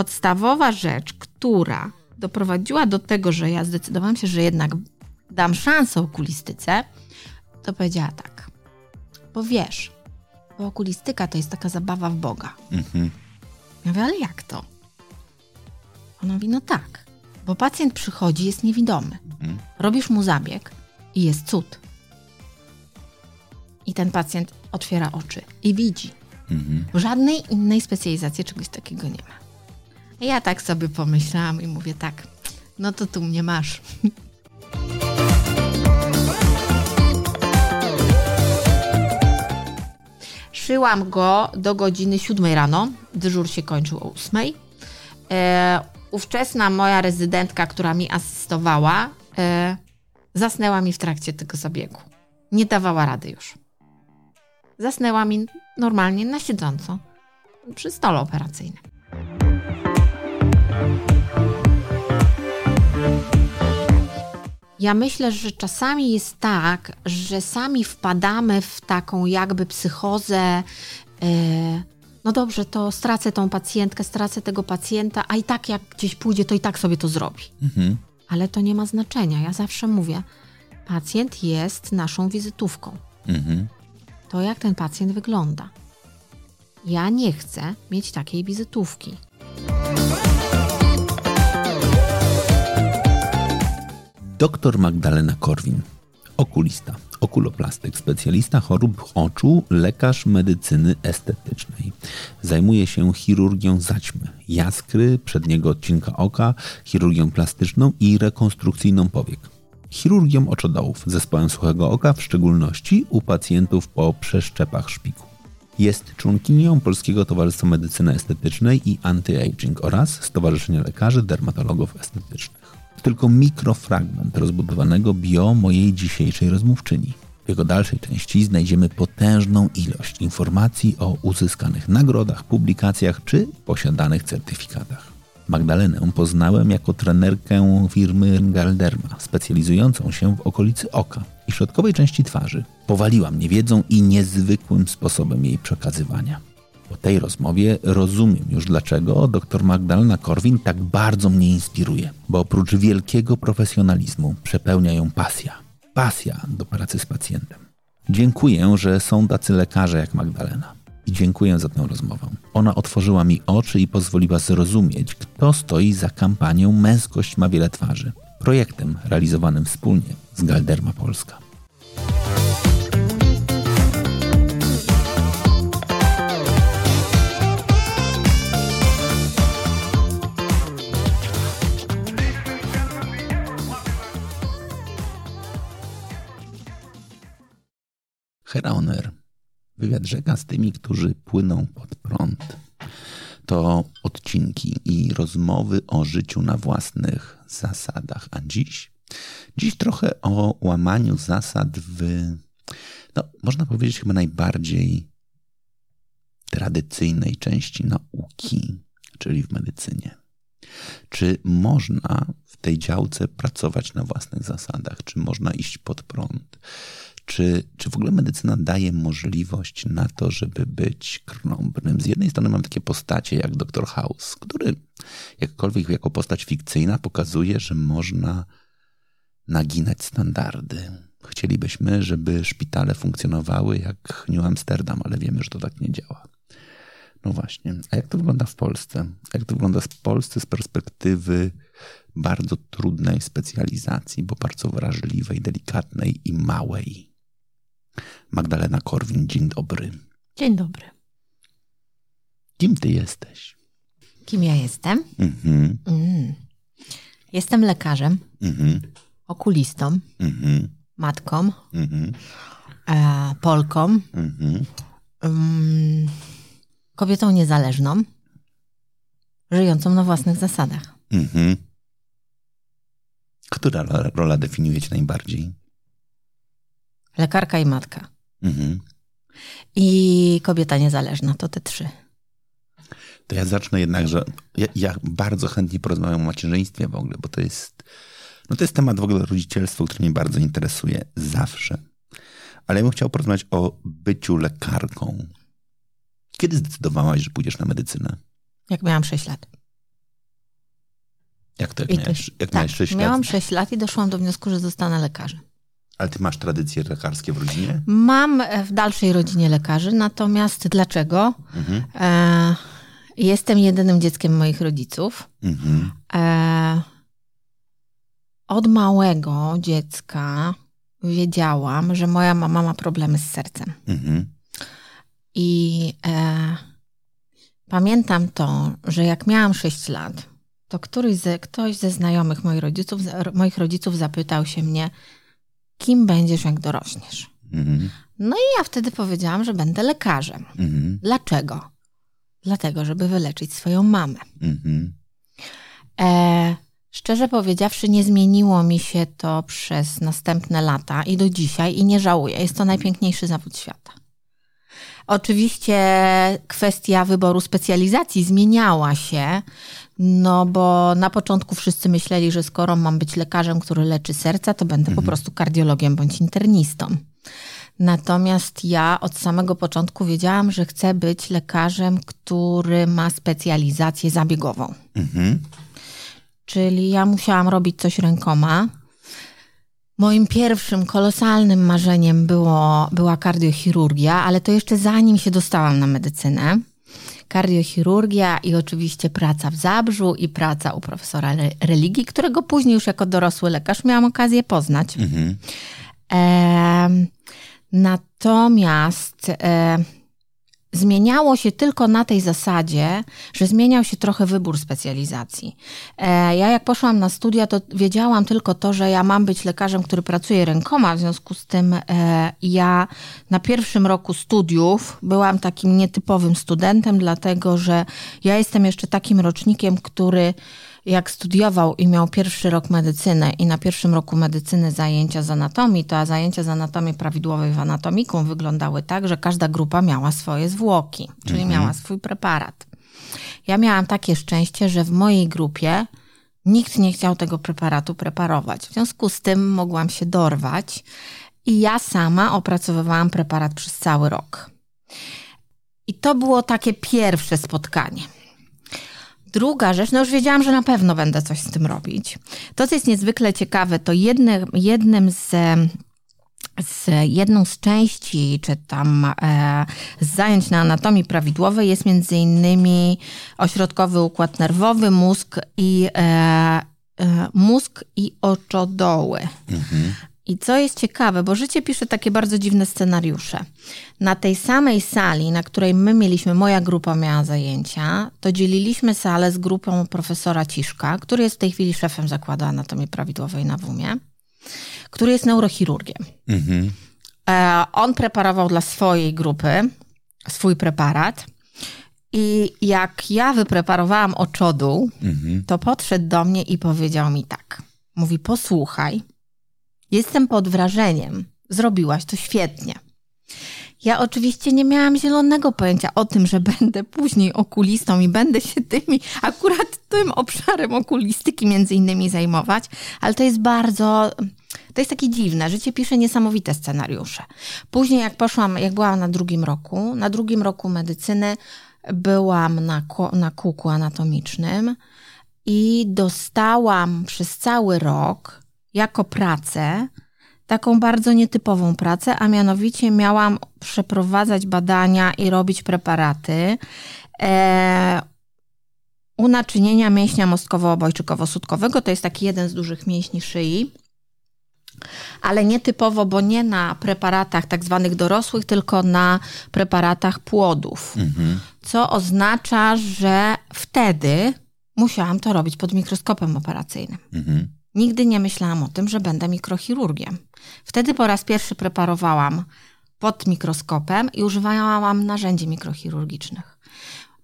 podstawowa rzecz, która doprowadziła do tego, że ja zdecydowałam się, że jednak dam szansę okulistyce, to powiedziała tak. Bo wiesz, bo okulistyka to jest taka zabawa w Boga. Mhm. Ja mówię, ale jak to? Ona mówi, no tak, bo pacjent przychodzi, jest niewidomy. Mhm. Robisz mu zabieg i jest cud. I ten pacjent otwiera oczy i widzi. Mhm. W żadnej innej specjalizacji czegoś takiego nie ma. Ja tak sobie pomyślałam i mówię tak, no to tu mnie masz. Szyłam go do godziny 7 rano. Dyżur się kończył o 8. E, ówczesna moja rezydentka, która mi asystowała, e, zasnęła mi w trakcie tego zabiegu. Nie dawała rady już. Zasnęła mi normalnie na siedząco przy stole operacyjnym. Ja myślę, że czasami jest tak, że sami wpadamy w taką jakby psychozę. Yy, no dobrze, to stracę tą pacjentkę, stracę tego pacjenta, a i tak jak gdzieś pójdzie, to i tak sobie to zrobi. Mhm. Ale to nie ma znaczenia. Ja zawsze mówię, pacjent jest naszą wizytówką. Mhm. To jak ten pacjent wygląda. Ja nie chcę mieć takiej wizytówki. Dr Magdalena Korwin, okulista, okuloplastyk, specjalista chorób oczu, lekarz medycyny estetycznej. Zajmuje się chirurgią zaćmy, jaskry, przedniego odcinka oka, chirurgią plastyczną i rekonstrukcyjną powiek. Chirurgią oczodołów, zespołem suchego oka, w szczególności u pacjentów po przeszczepach szpiku. Jest członkinią Polskiego Towarzystwa Medycyny Estetycznej i Anti-Aging oraz Stowarzyszenia Lekarzy Dermatologów Estetycznych tylko mikrofragment rozbudowanego bio mojej dzisiejszej rozmówczyni. W jego dalszej części znajdziemy potężną ilość informacji o uzyskanych nagrodach, publikacjach czy posiadanych certyfikatach. Magdalenę poznałem jako trenerkę firmy Galderma, specjalizującą się w okolicy oka i środkowej części twarzy. Powaliła mnie wiedzą i niezwykłym sposobem jej przekazywania. Po tej rozmowie rozumiem już dlaczego dr Magdalena Korwin tak bardzo mnie inspiruje, bo oprócz wielkiego profesjonalizmu przepełnia ją pasja. Pasja do pracy z pacjentem. Dziękuję, że są tacy lekarze jak Magdalena. I dziękuję za tę rozmowę. Ona otworzyła mi oczy i pozwoliła zrozumieć, kto stoi za kampanią Męskość ma wiele twarzy. Projektem realizowanym wspólnie z Galderma Polska. Heraoner. Wywiad rzeka z tymi, którzy płyną pod prąd. To odcinki i rozmowy o życiu na własnych zasadach. A dziś? Dziś trochę o łamaniu zasad w, no, można powiedzieć, chyba najbardziej tradycyjnej części nauki, czyli w medycynie. Czy można w tej działce pracować na własnych zasadach? Czy można iść pod prąd? Czy, czy w ogóle medycyna daje możliwość na to, żeby być krnąbrnym? Z jednej strony mam takie postacie jak dr House, który jakkolwiek jako postać fikcyjna pokazuje, że można naginać standardy. Chcielibyśmy, żeby szpitale funkcjonowały jak New Amsterdam, ale wiemy, że to tak nie działa. No właśnie. A jak to wygląda w Polsce? Jak to wygląda w Polsce z perspektywy bardzo trudnej specjalizacji, bo bardzo wrażliwej, delikatnej i małej? Magdalena Korwin, dzień dobry. Dzień dobry. Kim ty jesteś? Kim ja jestem? Mhm. Mm. Jestem lekarzem, mhm. okulistą, mhm. matką, mhm. e, Polką, um, kobietą niezależną, żyjącą na własnych zasadach. Mhm. Która rola definiuje cię najbardziej? Lekarka i matka. Mhm. I kobieta niezależna, to te trzy. To ja zacznę jednak, że ja, ja, bardzo chętnie porozmawiam o macierzyństwie w ogóle, bo to jest, no to jest temat w ogóle rodzicielstwa, który mnie bardzo interesuje zawsze. Ale ja bym chciał porozmawiać o byciu lekarką. Kiedy zdecydowałaś, że pójdziesz na medycynę? Jak miałam 6 lat. Jak to, jak, I miałeś, jak tak, miałeś 6 miałam lat? 6 lat i doszłam do wniosku, że zostanę lekarzem. Ale ty masz tradycje lekarskie w rodzinie? Mam e, w dalszej rodzinie lekarzy, natomiast dlaczego? Mhm. E, jestem jedynym dzieckiem moich rodziców. Mhm. E, od małego dziecka wiedziałam, że moja mama ma problemy z sercem. Mhm. I e, pamiętam to, że jak miałam 6 lat, to któryś ze, ktoś ze znajomych moich rodziców, moich rodziców zapytał się mnie, kim będziesz, jak dorośniesz. Mhm. No i ja wtedy powiedziałam, że będę lekarzem. Mhm. Dlaczego? Dlatego, żeby wyleczyć swoją mamę. Mhm. E, szczerze powiedziawszy, nie zmieniło mi się to przez następne lata i do dzisiaj i nie żałuję. Jest to najpiękniejszy zawód świata. Oczywiście kwestia wyboru specjalizacji zmieniała się, no bo na początku wszyscy myśleli, że skoro mam być lekarzem, który leczy serca, to będę po prostu kardiologiem bądź internistą. Natomiast ja od samego początku wiedziałam, że chcę być lekarzem, który ma specjalizację zabiegową. Mhm. Czyli ja musiałam robić coś rękoma. Moim pierwszym kolosalnym marzeniem było, była kardiochirurgia, ale to jeszcze zanim się dostałam na medycynę. Kardiochirurgia i oczywiście praca w Zabrzu i praca u profesora re- religii, którego później już jako dorosły lekarz miałam okazję poznać. Mhm. Em, natomiast e, zmieniało się tylko na tej zasadzie, że zmieniał się trochę wybór specjalizacji. E, ja jak poszłam na studia, to wiedziałam tylko to, że ja mam być lekarzem, który pracuje rękoma, w związku z tym e, ja na pierwszym roku studiów byłam takim nietypowym studentem, dlatego że ja jestem jeszcze takim rocznikiem, który jak studiował i miał pierwszy rok medycyny i na pierwszym roku medycyny zajęcia z anatomii, to a zajęcia z anatomii prawidłowej w anatomikum wyglądały tak, że każda grupa miała swoje zwłoki, czyli miała swój preparat. Ja miałam takie szczęście, że w mojej grupie nikt nie chciał tego preparatu preparować. W związku z tym mogłam się dorwać i ja sama opracowywałam preparat przez cały rok. I to było takie pierwsze spotkanie. Druga rzecz, no już wiedziałam, że na pewno będę coś z tym robić. To, co jest niezwykle ciekawe, to jednym, jednym z, z jedną z części, czy tam e, z zajęć na anatomii prawidłowej jest między innymi ośrodkowy układ nerwowy, mózg i, e, e, mózg i oczodoły. I co jest ciekawe, bo życie pisze takie bardzo dziwne scenariusze. Na tej samej sali, na której my mieliśmy, moja grupa miała zajęcia, to dzieliliśmy salę z grupą profesora Ciszka, który jest w tej chwili szefem Zakładu Anatomii Prawidłowej na WUMie, który jest neurochirurgiem. Mhm. E, on preparował dla swojej grupy swój preparat. I jak ja wypreparowałam oczodół, Mhm. to podszedł do mnie i powiedział mi tak. Mówi, posłuchaj, jestem pod wrażeniem, zrobiłaś to świetnie. Ja oczywiście nie miałam zielonego pojęcia o tym, że będę później okulistą i będę się tymi, akurat tym obszarem okulistyki między innymi zajmować, ale to jest bardzo, to jest takie dziwne. Życie pisze niesamowite scenariusze. Później jak poszłam, jak byłam na drugim roku, na drugim roku medycyny byłam na, na kółku anatomicznym i dostałam przez cały rok jako pracę taką bardzo nietypową pracę, a mianowicie miałam przeprowadzać badania i robić preparaty e, unaczynienia mięśnia mostkowo-obojczykowo-sutkowego. To jest taki jeden z dużych mięśni szyi. Ale nietypowo, bo nie na preparatach tak zwanych dorosłych, tylko na preparatach płodów. Mhm. Co oznacza, że wtedy musiałam to robić pod mikroskopem operacyjnym. Mhm. Nigdy nie myślałam o tym, że będę mikrochirurgiem. Wtedy po raz pierwszy preparowałam pod mikroskopem i używałam narzędzi mikrochirurgicznych.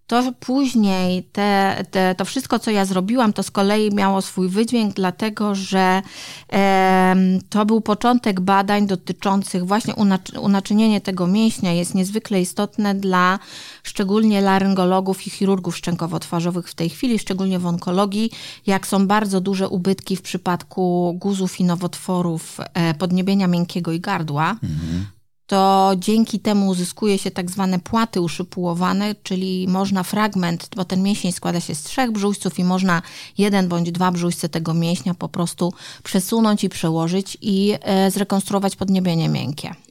To później, te, te, to wszystko, co ja zrobiłam, to z kolei miało swój wydźwięk, dlatego że em, to był początek badań dotyczących właśnie unaczy, unaczynienie tego mięśnia jest niezwykle istotne dla szczególnie laryngologów i chirurgów szczękowo-twarzowych w tej chwili, szczególnie w onkologii, jak są bardzo duże ubytki w przypadku guzów i nowotworów e, podniebienia miękkiego i gardła, to dzięki temu uzyskuje się tak zwane płaty uszypułowane, czyli można fragment, bo ten mięsień składa się z trzech brzuźców i można jeden bądź dwa brzuźce tego mięśnia po prostu przesunąć i przełożyć i e, zrekonstruować podniebienie miękkie.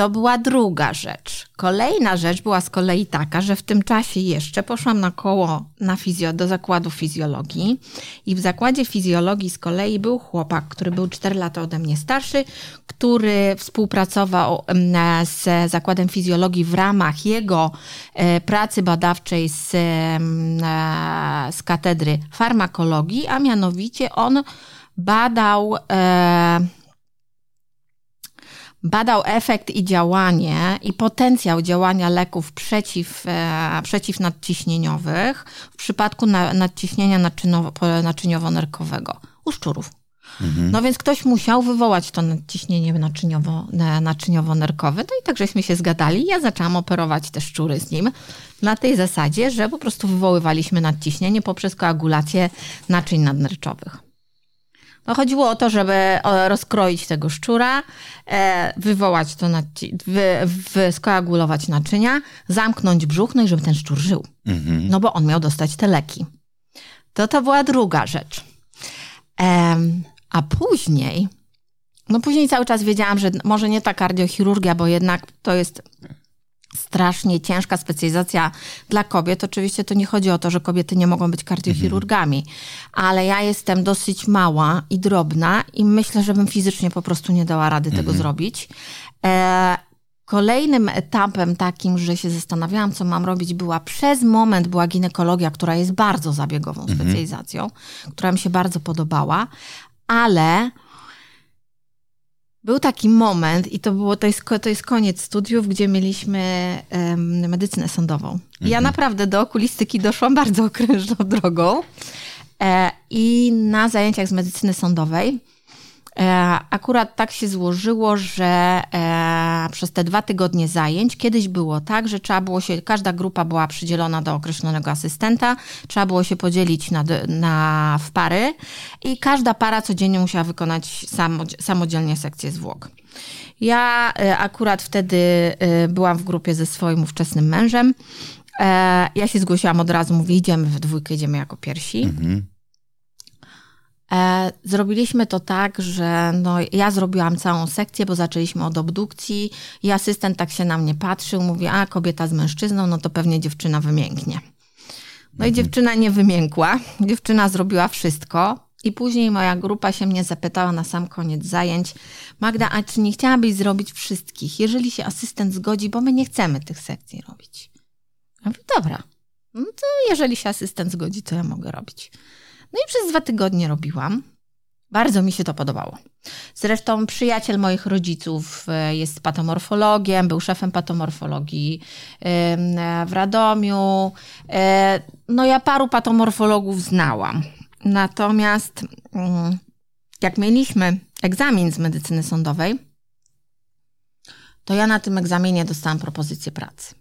To była druga rzecz. Kolejna rzecz była z kolei taka, że w tym czasie jeszcze poszłam na koło na fizjo, do zakładu fizjologii i w zakładzie fizjologii z kolei był chłopak, który był 4 lata ode mnie starszy, który współpracował z zakładem fizjologii w ramach jego e, pracy badawczej z, z katedry farmakologii, a mianowicie on badał e, badał efekt i działanie i potencjał działania leków przeciw, e, przeciwnadciśnieniowych w przypadku na, nadciśnienia naczyniowo-nerkowego u szczurów. Mhm. No więc ktoś musiał wywołać to nadciśnienie naczyniowo, naczyniowo-nerkowe. No i tak żeśmy się zgadali. Ja zaczęłam operować te szczury z nim na tej zasadzie, że po prostu wywoływaliśmy nadciśnienie poprzez koagulację naczyń nadnerczowych. No chodziło o to, żeby rozkroić tego szczura, e, wywołać to, skoagulować naczynia, zamknąć brzuch, no i żeby ten szczur żył. Mhm. No bo on miał dostać te leki. To to była druga rzecz. A później, no później cały czas wiedziałam, że może nie ta kardiochirurgia, bo jednak to jest strasznie ciężka specjalizacja dla kobiet. Oczywiście to nie chodzi o to, że kobiety nie mogą być kardiochirurgami, mhm. ale ja jestem dosyć mała i drobna i myślę, że bym fizycznie po prostu nie dała rady tego mhm. zrobić. E, kolejnym etapem takim, że się zastanawiałam, co mam robić, była przez moment była ginekologia, która jest bardzo zabiegową mhm. specjalizacją, która mi się bardzo podobała, ale był taki moment, i to było, to jest, to jest koniec studiów, gdzie mieliśmy um, medycynę sądową. Mhm. Ja naprawdę do okulistyki doszłam bardzo okrężną drogą. E, I na zajęciach z medycyny sądowej akurat tak się złożyło, że e, przez te dwa tygodnie zajęć kiedyś było tak, że trzeba było się, każda grupa była przydzielona do określonego asystenta, trzeba było się podzielić na, na w pary i każda para codziennie musiała wykonać samodzielnie sekcję zwłok. Ja e, akurat wtedy byłam w grupie ze swoim ówczesnym mężem. Ja się zgłosiłam od razu, mówię, idziemy w dwójkę, idziemy jako pierwsi. Mhm. E, zrobiliśmy to tak, że no, ja zrobiłam całą sekcję, bo zaczęliśmy od obdukcji i asystent tak się na mnie patrzył, mówi, a kobieta z mężczyzną, no to pewnie dziewczyna wymięknie. No i mhm. dziewczyna nie wymiękła, dziewczyna zrobiła wszystko. I później moja grupa się mnie zapytała na sam koniec zajęć, Magda, a czy nie chciałabyś zrobić wszystkich, jeżeli się asystent zgodzi, bo my nie chcemy tych sekcji robić. Ja mówię, dobra, no to jeżeli się asystent zgodzi, to ja mogę robić. No i przez dwa tygodnie robiłam. Bardzo mi się to podobało. Zresztą przyjaciel moich rodziców e, jest patomorfologiem, był szefem patomorfologii w Radomiu. E, no ja paru patomorfologów znałam. Natomiast mm, jak mieliśmy egzamin z medycyny sądowej, to ja na tym egzaminie dostałam propozycję pracy.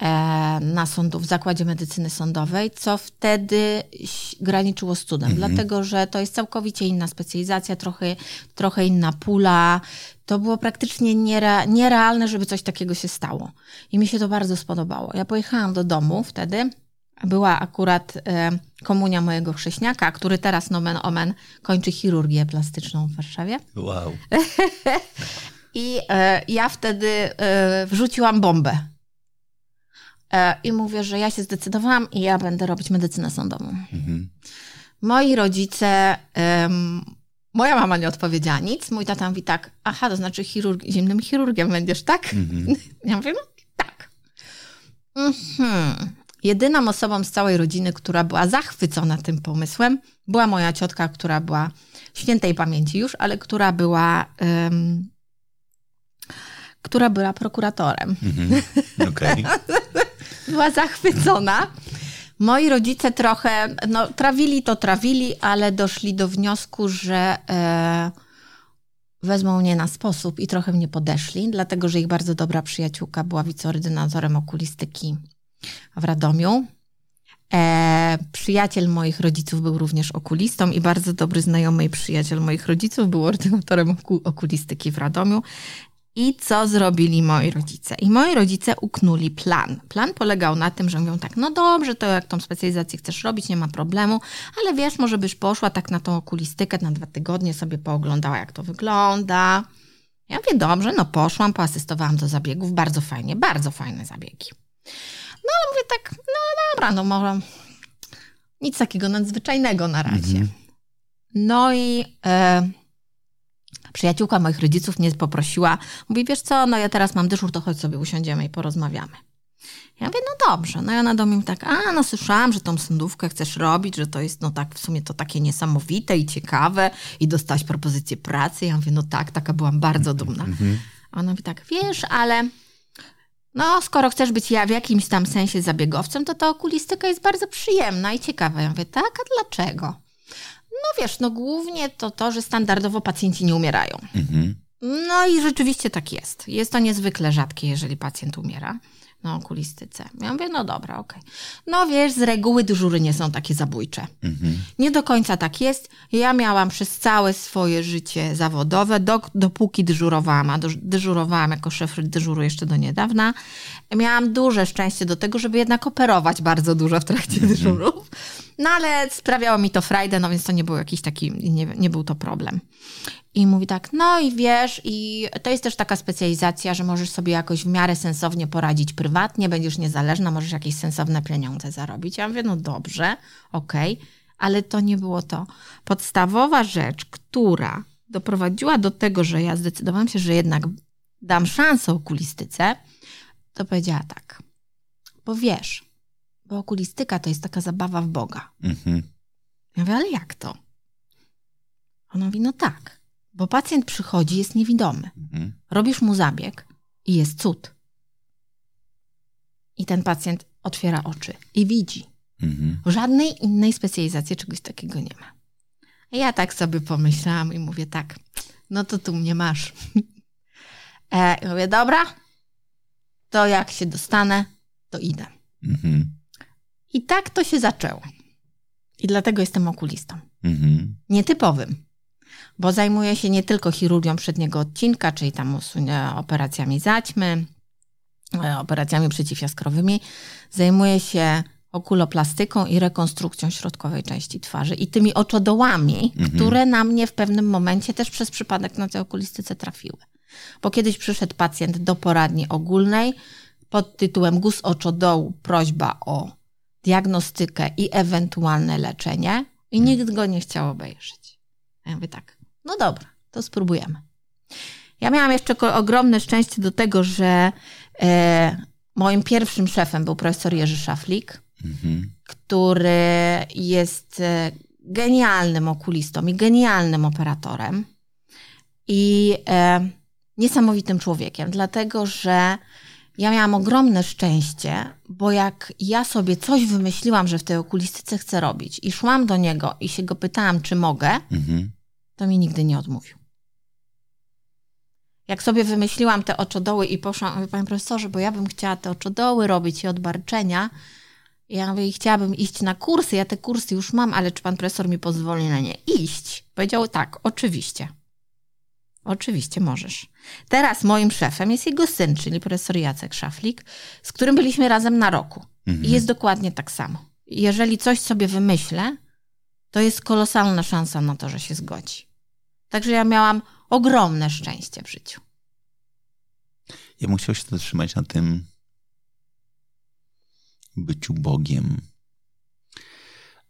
E, na sądu, w Zakładzie Medycyny Sądowej, co wtedy graniczyło z cudem, mhm. dlatego że to jest całkowicie inna specjalizacja, trochę, trochę inna pula. To było praktycznie niere, nierealne, żeby coś takiego się stało. I mi się to bardzo spodobało. Ja pojechałam do domu wtedy, była akurat e, komunia mojego chrześniaka, który teraz nomen omen kończy chirurgię plastyczną w Warszawie. Wow. I e, ja wtedy e, wrzuciłam bombę i mówię, że ja się zdecydowałam i ja będę robić medycynę sądową. Mhm. Moi rodzice, um, moja mama nie odpowiedziała nic, mój tata mówi tak, aha, to znaczy chirurg, zimnym chirurgiem będziesz, tak? Mhm. Ja mówię, no tak. Mhm. Jedyną osobą z całej rodziny, która była zachwycona tym pomysłem, była moja ciotka, która była świętej pamięci już, ale która była um, która była prokuratorem. Mhm. Okay. była zachwycona. Moi rodzice trochę, no trawili to trawili, ale doszli do wniosku, że e, wezmą mnie na sposób i trochę mnie podeszli, dlatego że ich bardzo dobra przyjaciółka była wiceordynatorem okulistyki w Radomiu. E, przyjaciel moich rodziców był również okulistą i bardzo dobry znajomy i przyjaciel moich rodziców był ordynatorem okulistyki w Radomiu. I co zrobili moi rodzice? I moi rodzice uknuli plan. Plan polegał na tym, że mówią tak, no dobrze, to jak tą specjalizację chcesz robić, nie ma problemu, ale wiesz, może byś poszła tak na tą okulistykę na dwa tygodnie, sobie pooglądała, jak to wygląda. Ja mówię, dobrze, no poszłam, poasystowałam do zabiegów, bardzo fajnie, bardzo fajne zabiegi. No ale mówię tak, no dobra, no może nic takiego nadzwyczajnego na razie. Mhm. No i... E, Przyjaciółka moich rodziców mnie poprosiła, mówi, wiesz co, no ja teraz mam dyżur, to chodź sobie usiądziemy i porozmawiamy. Ja mówię, no dobrze. No i ona do mnie tak, a no słyszałam, że tą sądówkę chcesz robić, że to jest no tak w sumie to takie niesamowite i ciekawe i dostałaś propozycję pracy. Ja mówię, no tak, taka byłam bardzo dumna. Mhm. Ona mówi tak, wiesz, ale no skoro chcesz być ja w jakimś tam sensie zabiegowcem, to ta okulistyka jest bardzo przyjemna i ciekawa. Ja mówię, tak, a dlaczego? No wiesz, no głównie to to, że standardowo pacjenci nie umierają. Mhm. No i rzeczywiście tak jest. Jest to niezwykle rzadkie, jeżeli pacjent umiera na okulistyce. Ja mówię, no dobra, okej. Okay. No wiesz, z reguły dyżury nie są takie zabójcze. Mhm. Nie do końca tak jest. Ja miałam przez całe swoje życie zawodowe, do, dopóki dyżurowałam, a dyżurowałam jako szef dyżuru jeszcze do niedawna, miałam duże szczęście do tego, żeby jednak operować bardzo dużo w trakcie mhm. dyżurów. No ale sprawiało mi to frajdę, no więc to nie był jakiś taki, nie, nie był to problem. I mówi tak, no i wiesz, i to jest też taka specjalizacja, że możesz sobie jakoś w miarę sensownie poradzić prywatnie, będziesz niezależna, możesz jakieś sensowne pieniądze zarobić. Ja mówię, no dobrze, okej, okay, ale to nie było to. Podstawowa rzecz, która doprowadziła do tego, że ja zdecydowałam się, że jednak dam szansę okulistyce, to powiedziała tak, bo wiesz, bo okulistyka to jest taka zabawa w Boga. Mhm. Ja mówię, ale jak to? Ona mówi, no tak, bo pacjent przychodzi, jest niewidomy. Mhm. Robisz mu zabieg i jest cud. I ten pacjent otwiera oczy i widzi. Mhm. Żadnej innej specjalizacji czegoś takiego nie ma. A ja tak sobie pomyślałam i mówię tak, no to tu mnie masz. e, mówię, dobra, to jak się dostanę, to idę. Mhm. I tak to się zaczęło. I dlatego jestem okulistą. Mhm. Nietypowym bo zajmuje się nie tylko chirurgią przedniego odcinka, czyli tam operacjami zaćmy, e, operacjami przeciwjaskrowymi, zajmuje się okuloplastyką i rekonstrukcją środkowej części twarzy i tymi oczodołami, mhm. które na mnie w pewnym momencie też przez przypadek na tej okulistyce trafiły. Bo kiedyś przyszedł pacjent do poradni ogólnej pod tytułem guz oczodołu, prośba o diagnostykę i ewentualne leczenie i mhm. nikt go nie chciał obejrzeć. Ja mówię tak, no dobra, to spróbujemy. Ja miałam jeszcze ogromne szczęście do tego, że e, moim pierwszym szefem był profesor Jerzy Szaflik, mhm. który jest e, genialnym okulistą i genialnym operatorem i e, niesamowitym człowiekiem, dlatego że ja miałam ogromne szczęście, bo jak ja sobie coś wymyśliłam, że w tej okulistyce chcę robić i szłam do niego i się go pytałam, czy mogę, mhm to mi nigdy nie odmówił. Jak sobie wymyśliłam te oczodoły i poszłam, mówię, panie profesorze, bo ja bym chciała te oczodoły robić i odbarczenia, ja mówię, chciałabym iść na kursy, ja te kursy już mam, ale czy pan profesor mi pozwoli na nie iść? Powiedział tak, oczywiście. Oczywiście możesz. Teraz moim szefem jest jego syn, czyli profesor Jacek Szaflik, z którym byliśmy razem na roku. Mhm. I jest dokładnie tak samo. Jeżeli coś sobie wymyślę, to jest kolosalna szansa na to, że się zgodzi. Także ja miałam ogromne szczęście w życiu. Ja chciał się zatrzymać na tym byciu Bogiem.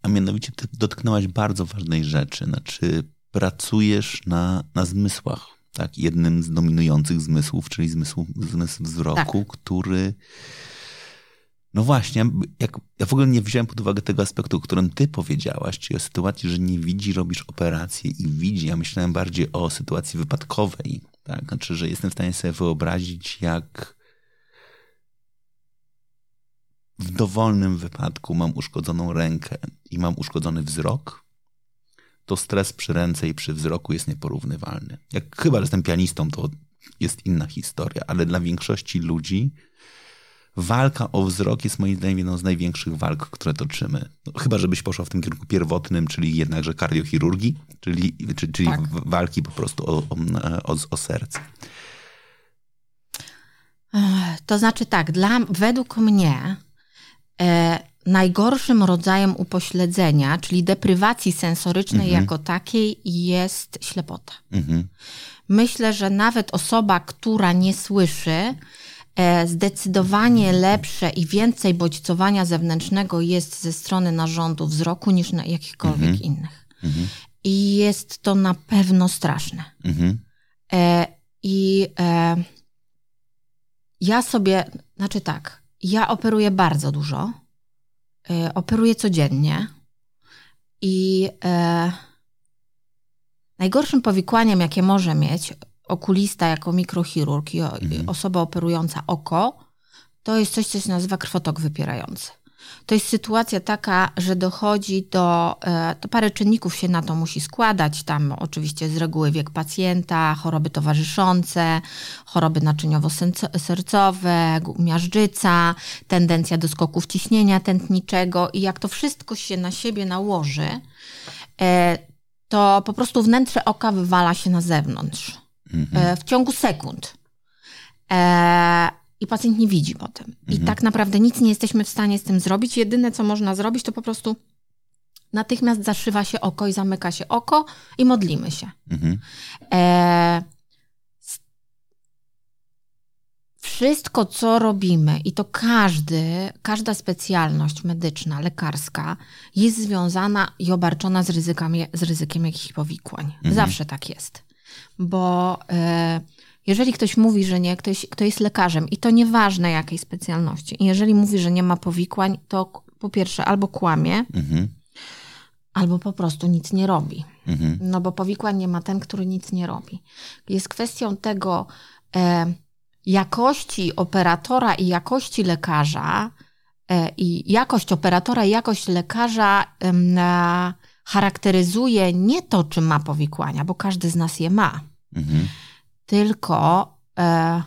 A mianowicie ty dotknęłaś bardzo ważnej rzeczy. Znaczy, pracujesz na, na zmysłach. Tak? Jednym z dominujących zmysłów, czyli zmysł, zmysł wzroku, tak. który no właśnie, jak, ja w ogóle nie wziąłem pod uwagę tego aspektu, o którym ty powiedziałaś, czyli o sytuacji, że nie widzi, robisz operację i widzi. Ja myślałem bardziej o sytuacji wypadkowej. Tak? Znaczy, że jestem w stanie sobie wyobrazić, jak w dowolnym wypadku mam uszkodzoną rękę i mam uszkodzony wzrok, to stres przy ręce i przy wzroku jest nieporównywalny. Jak chyba, że jestem pianistą, to jest inna historia, ale dla większości ludzi walka o wzrok jest moim zdaniem jedną z największych walk, które toczymy. No, chyba, żebyś poszła w tym kierunku pierwotnym, czyli jednakże kardiochirurgii, czyli, czyli, czyli Tak. walki po prostu o, o, o, serce. To znaczy tak, dla, według mnie e, najgorszym rodzajem upośledzenia, czyli deprywacji sensorycznej Mhm. jako takiej jest ślepota. Mhm. Myślę, że nawet osoba, która nie słyszy, e, zdecydowanie lepsze i więcej bodźcowania zewnętrznego jest ze strony narządu wzroku niż na jakichkolwiek Mhm. innych. Mhm. I jest to na pewno straszne. Mhm. E, I e, ja sobie, znaczy tak, ja operuję bardzo dużo. E, operuję codziennie. I e, najgorszym powikłaniem, jakie może mieć okulista jako mikrochirurg i Mhm. osoba operująca oko, to jest coś, co się nazywa krwotok wypierający. To jest sytuacja taka, że dochodzi do, e, to parę czynników się na to musi składać. Tam oczywiście z reguły wiek pacjenta, choroby towarzyszące, choroby naczyniowo-sercowe, miażdżyca, tendencja do skoków ciśnienia tętniczego i jak to wszystko się na siebie nałoży, e, to po prostu wnętrze oka wywala się na zewnątrz Mhm. e, w ciągu sekund. I pacjent nie widzi potem. I Mhm. tak naprawdę nic nie jesteśmy w stanie z tym zrobić. Jedyne, co można zrobić, to po prostu natychmiast zaszywa się oko i zamyka się oko i modlimy się. Mhm. E, wszystko, co robimy, i to każdy, każda specjalność medyczna, lekarska, jest związana i obarczona z, ryzykami, z ryzykiem jakichś powikłań. Mhm. Zawsze tak jest. Bo e, jeżeli ktoś mówi, że nie, ktoś, kto jest lekarzem, i to nieważne jakiej specjalności, jeżeli mówi, że nie ma powikłań, to po pierwsze albo kłamie, Mhm. albo po prostu nic nie robi. Mhm. No bo powikłań nie ma ten, który nic nie robi. Jest kwestią tego e, jakości operatora i jakości lekarza e, i jakość operatora i jakość lekarza e, charakteryzuje nie to, czy ma powikłania, bo każdy z nas je ma, Mhm. Tylko e,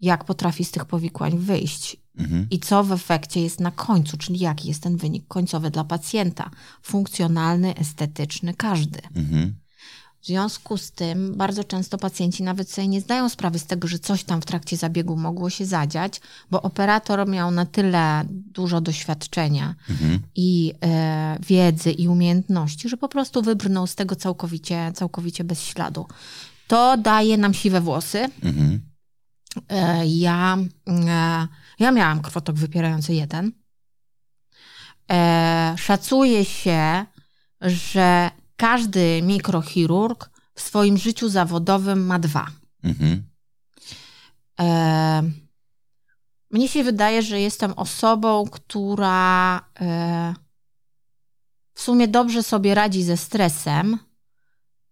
jak potrafi z tych powikłań wyjść Mhm. i co w efekcie jest na końcu, czyli jaki jest ten wynik końcowy dla pacjenta. Funkcjonalny, estetyczny, każdy. Mhm. W związku z tym bardzo często pacjenci nawet sobie nie zdają sprawy z tego, że coś tam w trakcie zabiegu mogło się zadziać, bo operator miał na tyle dużo doświadczenia Mhm. i e, wiedzy i umiejętności, że po prostu wybrnął z tego całkowicie, całkowicie bez śladu. To daje nam siwe włosy. Mhm. E, ja, e, ja miałam krwotok wypierający jeden. E, szacuje się, że każdy mikrochirurg w swoim życiu zawodowym ma dwa. Mhm. Mnie się wydaje, że jestem osobą, która w sumie dobrze sobie radzi ze stresem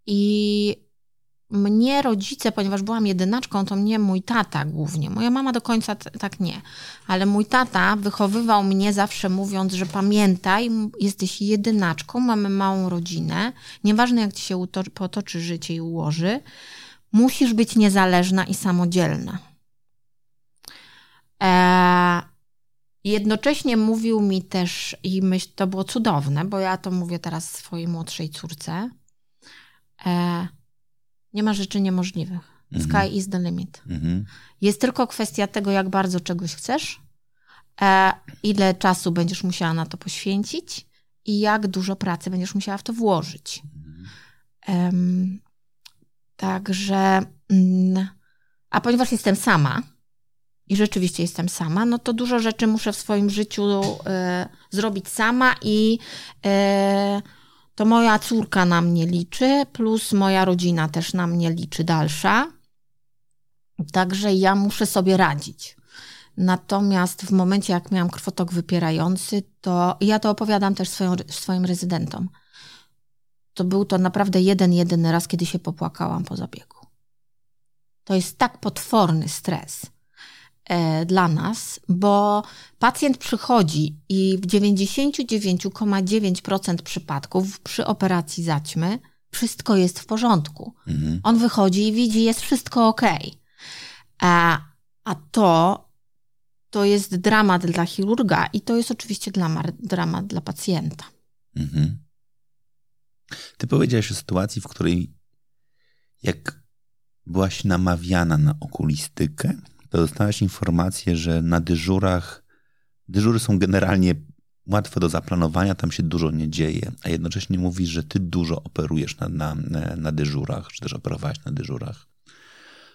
i mnie rodzice, ponieważ byłam jedynaczką, to mnie mój tata głównie. Moja mama do końca tak nie. Ale mój tata wychowywał mnie zawsze mówiąc, że pamiętaj, jesteś jedynaczką, mamy małą rodzinę. Nieważne jak ci się potoczy życie i ułoży, musisz być niezależna i samodzielna. E, jednocześnie mówił mi też, i myśl, to było cudowne, bo ja to mówię teraz swojej młodszej córce, e, nie ma rzeczy niemożliwych. Mhm. Sky is the limit. Mhm. Jest tylko kwestia tego, jak bardzo czegoś chcesz, e, ile czasu będziesz musiała na to poświęcić i jak dużo pracy będziesz musiała w to włożyć. Em, także, mm, a ponieważ jestem sama i rzeczywiście jestem sama, no to dużo rzeczy muszę w swoim życiu e, zrobić sama i e, to moja córka na mnie liczy, plus moja rodzina też na mnie liczy dalsza. Także ja muszę sobie radzić. Natomiast w momencie, jak miałam krwotok wypierający, to ja to opowiadam też swoją, swoim rezydentom. To był to naprawdę jeden, jedyny raz, kiedy się popłakałam po zabiegu. To jest tak potworny stres dla nas, bo pacjent przychodzi i w 99,9% przypadków przy operacji zaćmy wszystko jest w porządku. Mhm. On wychodzi i widzi, jest wszystko ok. A, a to to jest dramat dla chirurga i to jest oczywiście dla, dramat dla pacjenta. Mhm. Ty powiedziałeś o sytuacji, w której jak byłaś namawiana na okulistykę, to dostałaś informację, że na dyżurach, dyżury są generalnie łatwe do zaplanowania, tam się dużo nie dzieje, a jednocześnie mówisz, że ty dużo operujesz na, na, na dyżurach, czy też operowałaś na dyżurach.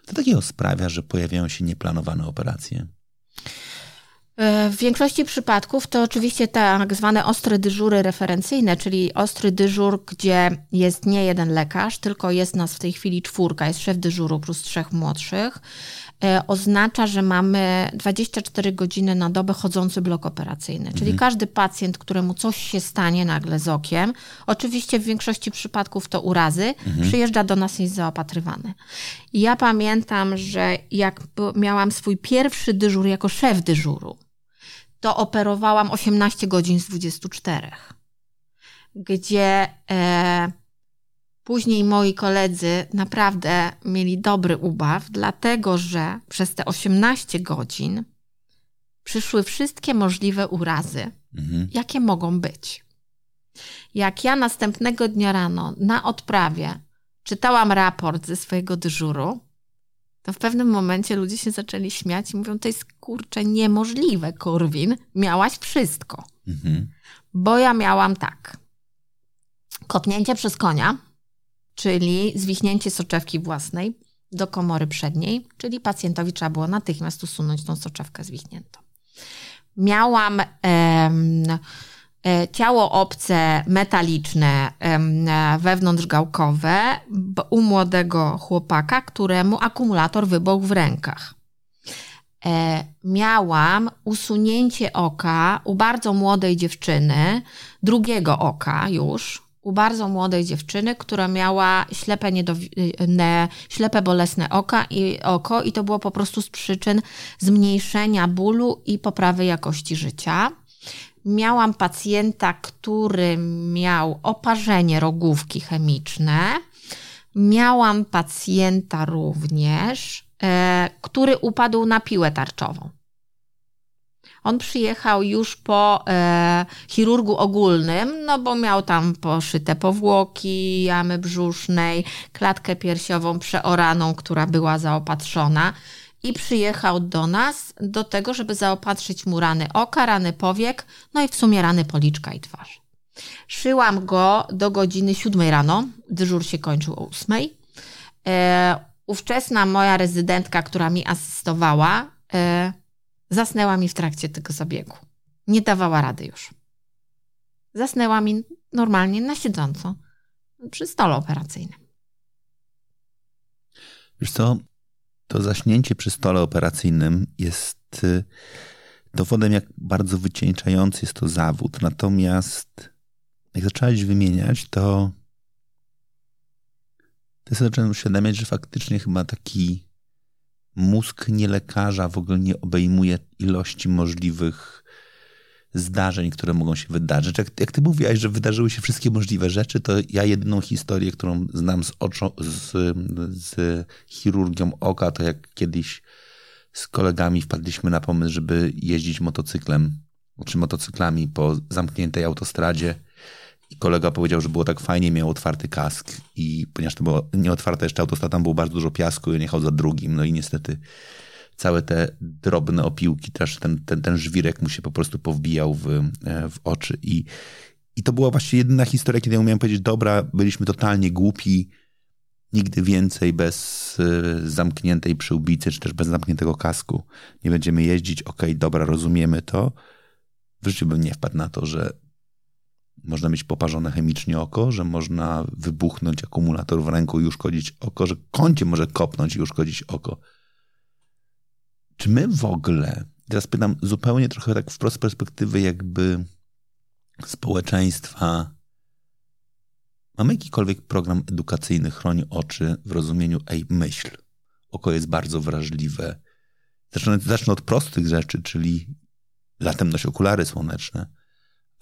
Co takiego sprawia, że pojawiają się nieplanowane operacje? E, w większości przypadków to oczywiście tak zwane ostre dyżury referencyjne, czyli ostry dyżur, gdzie jest nie jeden lekarz, tylko jest nas w tej chwili czwórka, jest szef dyżuru plus trzech młodszych. E, oznacza, że mamy 24 godziny na dobę chodzący blok operacyjny. Czyli mhm. każdy pacjent, któremu coś się stanie nagle z okiem, oczywiście w większości przypadków to urazy, mhm. przyjeżdża do nas i jest zaopatrywany. I ja pamiętam, że jak miałam swój pierwszy dyżur jako szef dyżuru, to operowałam 18 godzin z 24, gdzie e, później moi koledzy naprawdę mieli dobry ubaw, dlatego że przez te 18 godzin przyszły wszystkie możliwe urazy, mhm. jakie mogą być. Jak ja następnego dnia rano na odprawie czytałam raport ze swojego dyżuru, to w pewnym momencie ludzie się zaczęli śmiać i mówią, to jest kurczę niemożliwe, Korwin, miałaś wszystko. Mhm. Bo ja miałam tak, kopnięcie przez konia, czyli zwichnięcie soczewki własnej do komory przedniej, czyli pacjentowi trzeba było natychmiast usunąć tą soczewkę zwichniętą. Miałam... Em, E, ciało obce, metaliczne, wewnątrzgałkowe u młodego chłopaka, któremu akumulator wybuchł w rękach. E, miałam usunięcie oka u bardzo młodej dziewczyny, drugiego oka już, u bardzo młodej dziewczyny, która miała ślepe, niedowinne, ślepe bolesne oka i oko i to było po prostu z przyczyn zmniejszenia bólu i poprawy jakości życia. Miałam pacjenta, który miał oparzenie rogówki chemiczne. Miałam pacjenta również, e, który upadł na piłę tarczową. On przyjechał już po e, chirurgu ogólnym, no bo miał tam poszyte powłoki, jamy brzusznej, klatkę piersiową przeoraną, która była zaopatrzona i przyjechał do nas do tego, żeby zaopatrzyć mu rany oka, rany powiek, no i w sumie rany policzka i twarzy. Szyłam go do godziny 7 rano, dyżur się kończył o 8. E, ówczesna moja rezydentka, która mi asystowała, e, zasnęła mi w trakcie tego zabiegu. Nie dawała rady już. Zasnęła mi normalnie na siedząco przy stole operacyjnym. Wiesz co, to zaśnięcie przy stole operacyjnym jest y, dowodem, jak bardzo wycieńczający jest to zawód. Natomiast jak zaczęłaś wymieniać, to to sobie zacząłem uświadamiać, że faktycznie chyba taki mózg nie lekarza w ogóle nie obejmuje ilości możliwych zdarzeń, które mogą się wydarzyć. Jak, jak ty mówiłaś, że wydarzyły się wszystkie możliwe rzeczy, to ja jedyną historię, którą znam z, oczo, z, z chirurgią oka, to jak kiedyś z kolegami wpadliśmy na pomysł, żeby jeździć motocyklem czy motocyklami po zamkniętej autostradzie. I kolega powiedział, że było tak fajnie, miał otwarty kask i ponieważ to było nieotwarte jeszcze autostrada, tam było bardzo dużo piasku i on jechał za drugim. No i niestety całe te drobne opiłki, też ten, ten, ten żwirek mu się po prostu powbijał w, e, w oczy. I, I to była właśnie jedyna historia, kiedy ja umiałem powiedzieć, dobra, byliśmy totalnie głupi, nigdy więcej bez e, zamkniętej przyłbicy, czy też bez zamkniętego kasku nie będziemy jeździć. Okej, okay, dobra, rozumiemy to. W życiu bym nie wpadł na to, że można mieć poparzone chemicznie oko, że można wybuchnąć akumulator w ręku i uszkodzić oko, że kącie może kopnąć i uszkodzić oko. Czy my w ogóle, teraz pytam zupełnie trochę tak wprost perspektywy jakby społeczeństwa, mamy jakikolwiek program edukacyjny chroni oczy w rozumieniu ej, myśl. Oko jest bardzo wrażliwe. Zacznę, zacznę od prostych rzeczy, czyli latem noś okulary słoneczne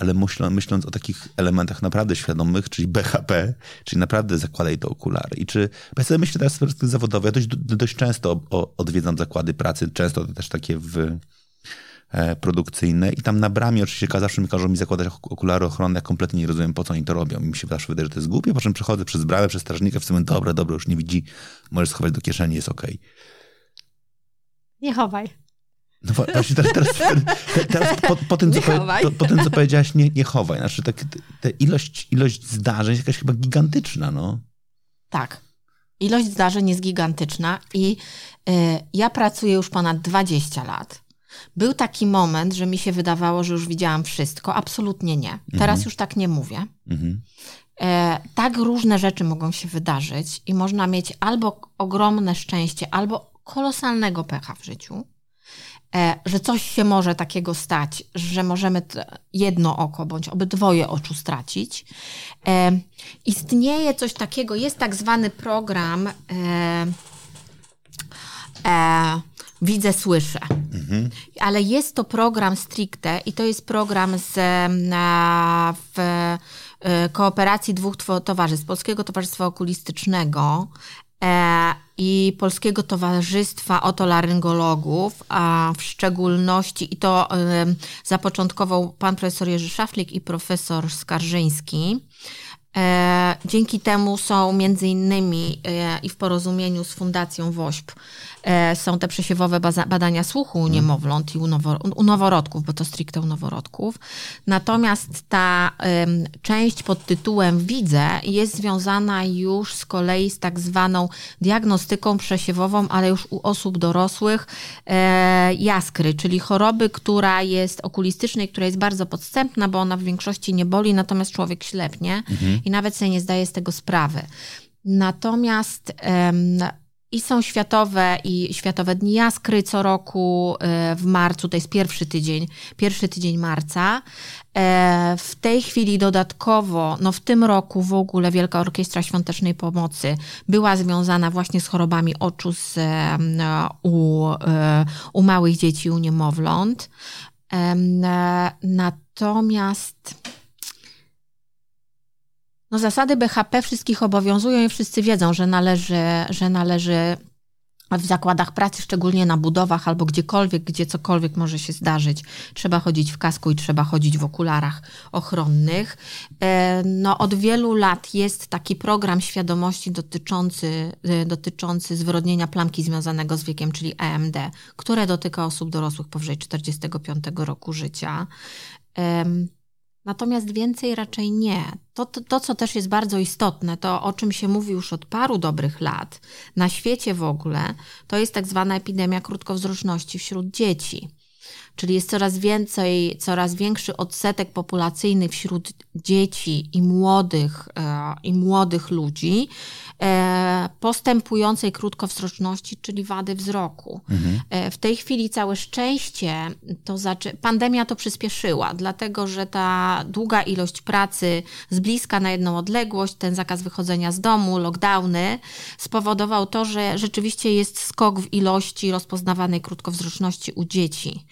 ale myślą, myśląc o takich elementach naprawdę świadomych, czyli BHP, czyli naprawdę zakładaj te okulary. I czy, bo ja sobie myślę teraz z perspektywy zawodowej, ja dość, dość często odwiedzam zakłady pracy, często też takie w, e, produkcyjne i tam na bramie oczywiście zawsze mi każą mi zakładać okulary ochronne, ja kompletnie nie rozumiem, po co oni to robią. Mi się zawsze wydaje, że to jest głupie, po czym przechodzę przez bramę, przez strażnika, w sumie dobra, dobra, już nie widzi, możesz schować do kieszeni, jest okej. Okay. Nie chowaj. No właśnie teraz, teraz, teraz po, po, tym, co po, po, tym, co powiedziałaś, nie, nie chowaj. Znaczy, tak, ta ilość, ilość zdarzeń jest jakaś chyba gigantyczna, no. Tak. Ilość zdarzeń jest gigantyczna i y, ja pracuję już ponad 20 lat. Był taki moment, że mi się wydawało, że już widziałam wszystko. Absolutnie nie. Teraz mhm. już tak nie mówię. Mhm. E, tak różne rzeczy mogą się wydarzyć i można mieć albo ogromne szczęście, albo kolosalnego pecha w życiu. E, że coś się może takiego stać, że możemy jedno oko bądź obydwoje oczu stracić. E, istnieje coś takiego, jest tak zwany program e, Widzę, słyszę. Mhm. Ale jest to program stricte i to jest program z, na, w kooperacji dwóch towarzystw, Polskiego Towarzystwa Okulistycznego E, i Polskiego Towarzystwa Otolaryngologów, a w szczególności, i to zapoczątkował pan profesor Jerzy Szaflik i profesor Skarżyński. E, dzięki temu są między innymi e, i w porozumieniu z Fundacją WOŚP są te przesiewowe badania słuchu u niemowląt i u, u noworodków, bo to stricte u noworodków. Natomiast ta część pod tytułem widzę jest związana już z kolei z tak zwaną diagnostyką przesiewową, ale już u osób dorosłych e, jaskry, czyli choroby, która jest okulistycznej, która jest bardzo podstępna, bo ona w większości nie boli, natomiast człowiek ślepnie mhm. i nawet sobie nie zdaje z tego sprawy. Natomiast i są światowe i Światowe Dni Jaskry co roku e, w marcu, to jest pierwszy tydzień, pierwszy tydzień marca. E, w tej chwili dodatkowo, no w tym roku w ogóle Wielka Orkiestra Świątecznej Pomocy była związana właśnie z chorobami oczu z, e, u, u małych dzieci, u niemowląt. Natomiast no zasady BHP wszystkich obowiązują i wszyscy wiedzą, że należy, że należy w zakładach pracy, szczególnie na budowach albo gdziekolwiek, gdzie cokolwiek może się zdarzyć, trzeba chodzić w kasku i trzeba chodzić w okularach ochronnych. E, no, od wielu lat jest taki program świadomości dotyczący, e, dotyczący zwyrodnienia plamki związanego z wiekiem, czyli EMD, które dotyka osób dorosłych powyżej 45 roku życia. Natomiast więcej raczej nie. To, to, to, co też jest bardzo istotne, to o czym się mówi już od paru dobrych lat na świecie w ogóle, to jest tak zwana epidemia krótkowzroczności wśród dzieci. Czyli jest coraz więcej, coraz większy odsetek populacyjny wśród dzieci i młodych, e, i młodych ludzi, E, postępującej krótkowzroczności, czyli wady wzroku. Mhm. E, w tej chwili całe szczęście to zaczy... pandemia to przyspieszyła, dlatego że ta długa ilość pracy z bliska na jedną odległość, ten zakaz wychodzenia z domu, lockdowny spowodował to, że rzeczywiście jest skok w ilości rozpoznawanej krótkowzroczności u dzieci.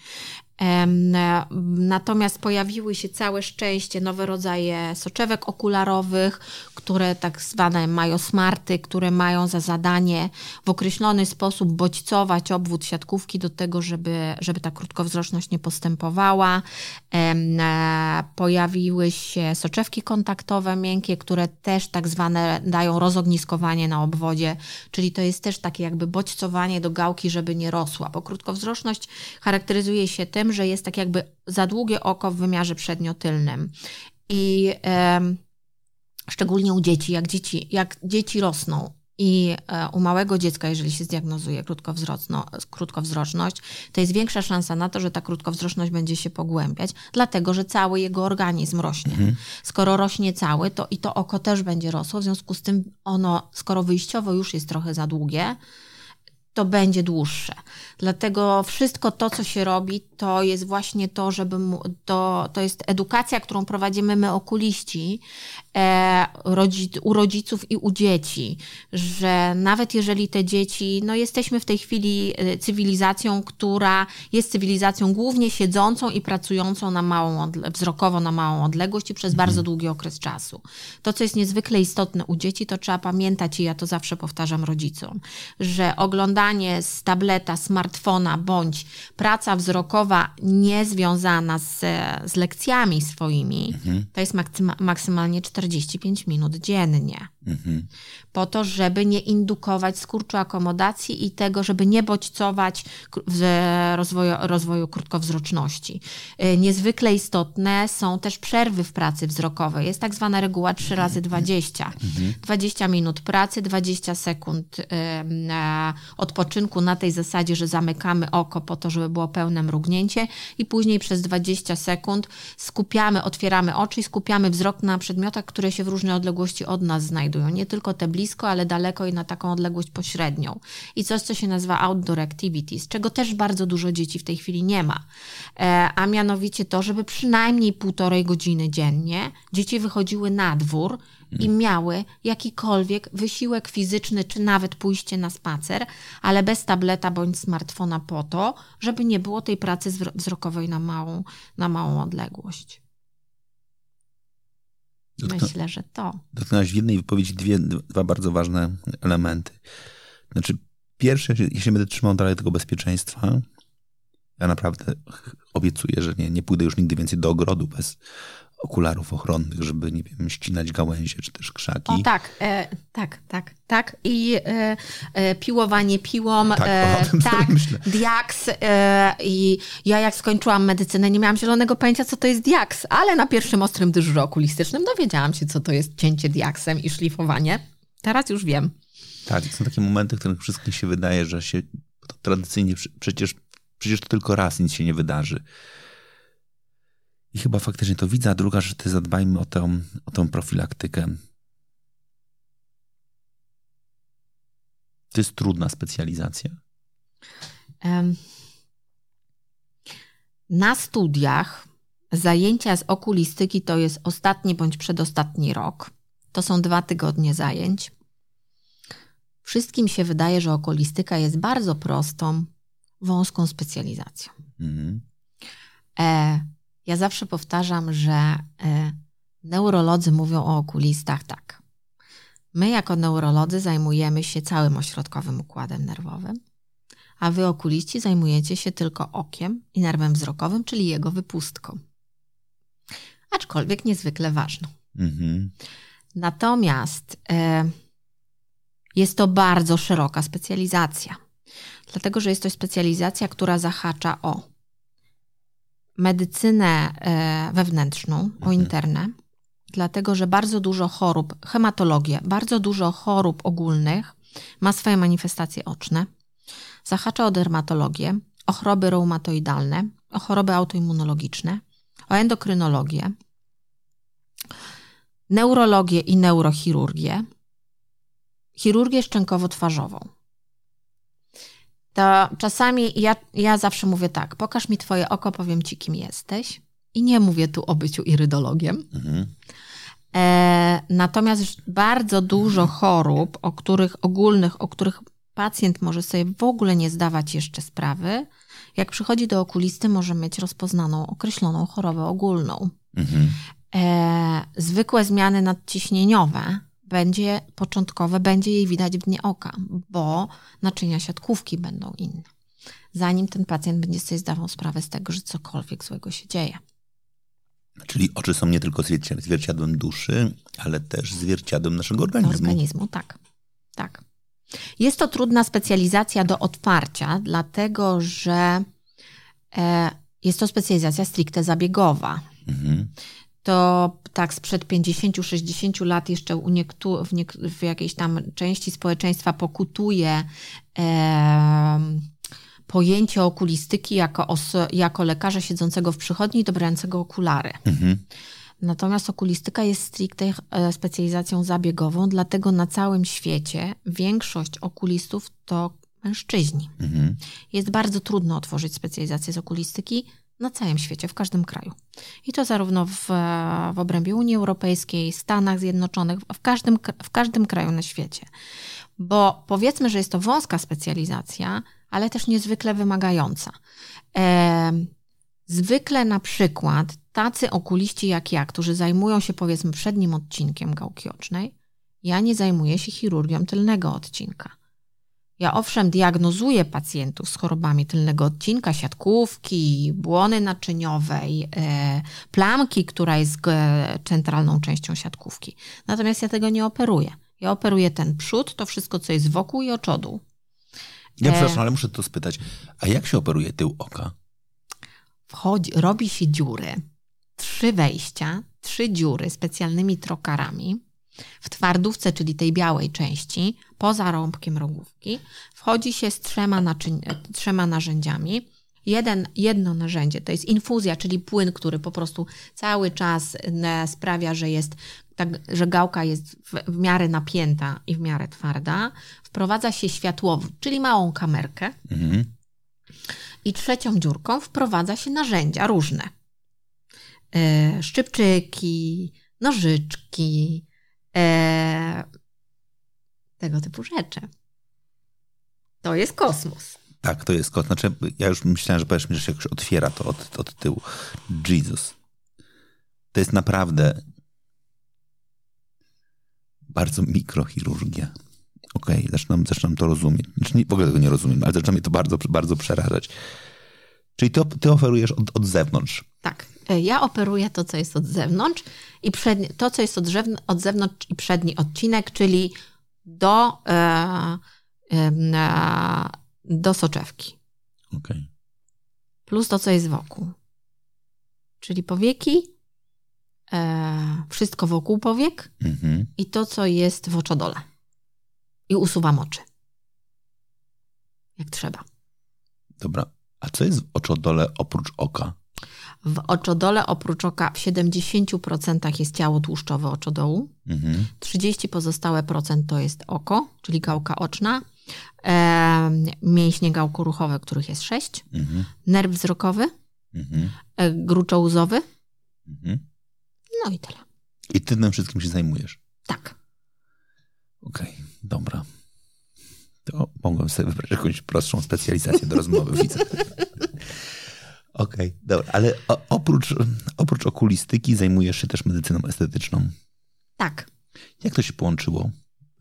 Natomiast pojawiły się całe szczęście nowe rodzaje soczewek okularowych, które tak zwane mają smarty, które mają za zadanie w określony sposób bodźcować obwód siatkówki do tego, żeby, żeby ta krótkowzroczność nie postępowała. E, pojawiły się soczewki kontaktowe miękkie, które też tak zwane dają rozogniskowanie na obwodzie, czyli to jest też takie jakby bodźcowanie do gałki, żeby nie rosła, bo krótkowzroczność charakteryzuje się tym, że jest tak jakby za długie oko w wymiarze przedniotylnym. I e, szczególnie u dzieci, jak dzieci, jak dzieci rosną, i e, u małego dziecka, jeżeli się zdiagnozuje krótkowzroczność, to jest większa szansa na to, że ta krótkowzroczność będzie się pogłębiać, dlatego że cały jego organizm rośnie. Mhm. Skoro rośnie cały, to i to oko też będzie rosło, w związku z tym ono, skoro wyjściowo już jest trochę za długie, to będzie dłuższe. Dlatego wszystko to, co się robi, to jest właśnie to, żeby mu, to, to jest edukacja, którą prowadzimy my okuliści rodzic, u rodziców i u dzieci, że nawet jeżeli te dzieci, no jesteśmy w tej chwili e, cywilizacją, która jest cywilizacją głównie siedzącą i pracującą na małą, wzrokowo na małą odległość i przez mhm. bardzo długi okres czasu. To, co jest niezwykle istotne u dzieci, to trzeba pamiętać i ja to zawsze powtarzam rodzicom, że oglądanie z tableta, smartfona bądź praca wzrokowa niezwiązana z, z lekcjami swoimi, mhm. to jest maksyma, maksymalnie 45 minut dziennie. Mhm. Po to, żeby nie indukować skurczu akomodacji i tego, żeby nie bodźcować w rozwoju, rozwoju krótkowzroczności. Y, niezwykle istotne są też przerwy w pracy wzrokowej. Jest tak zwana reguła 3 razy 20. Mhm. 20 minut pracy, 20 sekund y, odpoczynku na tej zasadzie, że zamykamy oko po to, żeby było pełne mrugnięcie i później przez 20 sekund skupiamy, otwieramy oczy i skupiamy wzrok na przedmiotach, które się w różnej odległości od nas znajdują. Nie tylko te blisko, ale daleko i na taką odległość pośrednią. I coś, co się nazywa outdoor activities, czego też bardzo dużo dzieci w tej chwili nie ma. E, a mianowicie to, żeby przynajmniej półtorej godziny dziennie dzieci wychodziły na dwór i miały jakikolwiek wysiłek fizyczny, czy nawet pójście na spacer, ale bez tableta bądź smartfona po to, żeby nie było tej pracy wzrokowej na małą, na małą odległość. Myślę, że to. Dotknęłaś w jednej wypowiedzi dwie, dwa bardzo ważne elementy. Znaczy, pierwsze, jeśli będę trzymał dalej tego bezpieczeństwa, ja naprawdę obiecuję, że nie, nie pójdę już nigdy więcej do ogrodu bez okularów ochronnych, żeby, nie wiem, ścinać gałęzie czy też krzaki. O tak, e, tak, tak, tak. I e, e, piłowanie piłą, tak, e, tak diaks. E, I ja jak skończyłam medycynę, nie miałam zielonego pojęcia, co to jest diaks, ale na pierwszym ostrym dyżurze okulistycznym dowiedziałam się, co to jest cięcie diaksem i szlifowanie. Teraz już wiem. Tak, są takie momenty, w których wszystkim się wydaje, że się to tradycyjnie przecież, przecież to tylko raz nic się nie wydarzy. I chyba faktycznie to widzę, a druga, że ty zadbajmy o tę, o tę profilaktykę. To jest trudna specjalizacja? Na studiach zajęcia z okulistyki to jest ostatni bądź przedostatni rok. To są dwa tygodnie zajęć. Wszystkim się wydaje, że okulistyka jest bardzo prostą, wąską specjalizacją. Mhm. E, ja zawsze powtarzam, że e, neurolodzy mówią o okulistach tak. My, jako neurolodzy, zajmujemy się całym ośrodkowym układem nerwowym, a wy, okuliści, zajmujecie się tylko okiem i nerwem wzrokowym, czyli jego wypustką. Aczkolwiek niezwykle ważną. Mhm. Natomiast e, jest to bardzo szeroka specjalizacja, dlatego że jest to specjalizacja, która zahacza o medycynę e, wewnętrzną, o mhm. internę, dlatego że bardzo dużo chorób, hematologię, bardzo dużo chorób ogólnych ma swoje manifestacje oczne. Zahacza o dermatologię, o choroby reumatoidalne, o choroby autoimmunologiczne, o endokrynologię, neurologię i neurochirurgię, chirurgię szczękowo-twarzową to czasami ja, ja zawsze mówię tak, pokaż mi twoje oko, powiem ci, kim jesteś. I nie mówię tu o byciu irydologiem. Mhm. E, natomiast bardzo dużo chorób, o których ogólnych, o których pacjent może sobie w ogóle nie zdawać jeszcze sprawy, jak przychodzi do okulisty, może mieć rozpoznaną określoną chorobę ogólną. Mhm. E, zwykłe zmiany nadciśnieniowe będzie początkowe, będzie jej widać w dnie oka, bo naczynia siatkówki będą inne. Zanim ten pacjent będzie sobie zdawał sprawę z tego, że cokolwiek złego się dzieje. Czyli oczy są nie tylko zwierciadłem duszy, ale też zwierciadłem naszego organizmu. Organizmu, tak. Tak. Jest to trudna specjalizacja do otwarcia, dlatego że e, jest to specjalizacja stricte zabiegowa. Mhm to tak sprzed 50-60 lat jeszcze u niektórych, w, niek- w jakiejś tam części społeczeństwa pokutuje e, pojęcie okulistyki jako, jako lekarza siedzącego w przychodni i dobrającego okulary. Mhm. Natomiast okulistyka jest stricte e, specjalizacją zabiegową, dlatego na całym świecie większość okulistów to mężczyźni. Mhm. Jest bardzo trudno otworzyć specjalizację z okulistyki na całym świecie, w każdym kraju. I to zarówno w, w obrębie Unii Europejskiej, Stanach Zjednoczonych, w każdym, w każdym kraju na świecie. Bo powiedzmy, że jest to wąska specjalizacja, ale też niezwykle wymagająca. E, zwykle na przykład tacy okuliści jak ja, którzy zajmują się powiedzmy przednim odcinkiem gałki ocznej, ja nie zajmuję się chirurgią tylnego odcinka. Ja owszem diagnozuję pacjentów z chorobami tylnego odcinka, siatkówki, błony naczyniowej, e, plamki, która jest centralną częścią siatkówki. Natomiast ja tego nie operuję. Ja operuję ten przód, to wszystko, co jest wokół i oczodół. Ja e, przepraszam, ale muszę to spytać. A jak się operuje tył oka? Wchodzi, robi się dziury, trzy wejścia, trzy dziury specjalnymi trokarami w twardówce, czyli tej białej części, poza rąbkiem rogówki, wchodzi się z trzema, naczyń, trzema narzędziami. Jeden, jedno narzędzie to jest infuzja, czyli płyn, który po prostu cały czas sprawia, że jest tak, że gałka jest w, w miarę napięta i w miarę twarda. Wprowadza się światłowód, czyli małą kamerkę. Mhm. I trzecią dziurką wprowadza się narzędzia różne. E, szczypczyki, nożyczki, e, tego typu rzeczy. To jest kosmos. Tak, to jest kosmos. Znaczy, ja już myślałem, że powiesz mi, że się jakoś otwiera to od, od tyłu. Jesus. To jest naprawdę bardzo mikrochirurgia. Okej, okay, zaczynam, zaczynam to rozumieć. Znaczy, nie, w ogóle tego nie rozumiem, ale zaczyna mnie to bardzo, bardzo przerażać. Czyli ty, ty oferujesz od, od zewnątrz. Tak. E, ja operuję to, co jest od zewnątrz i przedni, to, co jest od, od zewnątrz i przedni odcinek, czyli do, e, e, do soczewki. Okay. Plus to, co jest wokół. Czyli powieki, e, wszystko wokół powiek mhm. i to, co jest w oczodole. I usuwam oczy. Jak trzeba. Dobra. A co jest w oczodole oprócz oka? W oczodole oprócz oka w 70% jest ciało tłuszczowe oczodołu, mhm. 30 pozostałe procent to jest oko, czyli gałka oczna, e, mięśnie gałkoruchowe, których jest 6, mhm. nerw wzrokowy, mhm. e, gruczołzowy, mhm. no i tyle. I ty tym wszystkim się zajmujesz? Tak. Okej, okay, dobra. To mogłem sobie wybrać jakąś prostszą specjalizację do rozmowy, widzę. Okej, okay, dobra, ale oprócz, oprócz okulistyki zajmujesz się też medycyną estetyczną. Tak. Jak to się połączyło?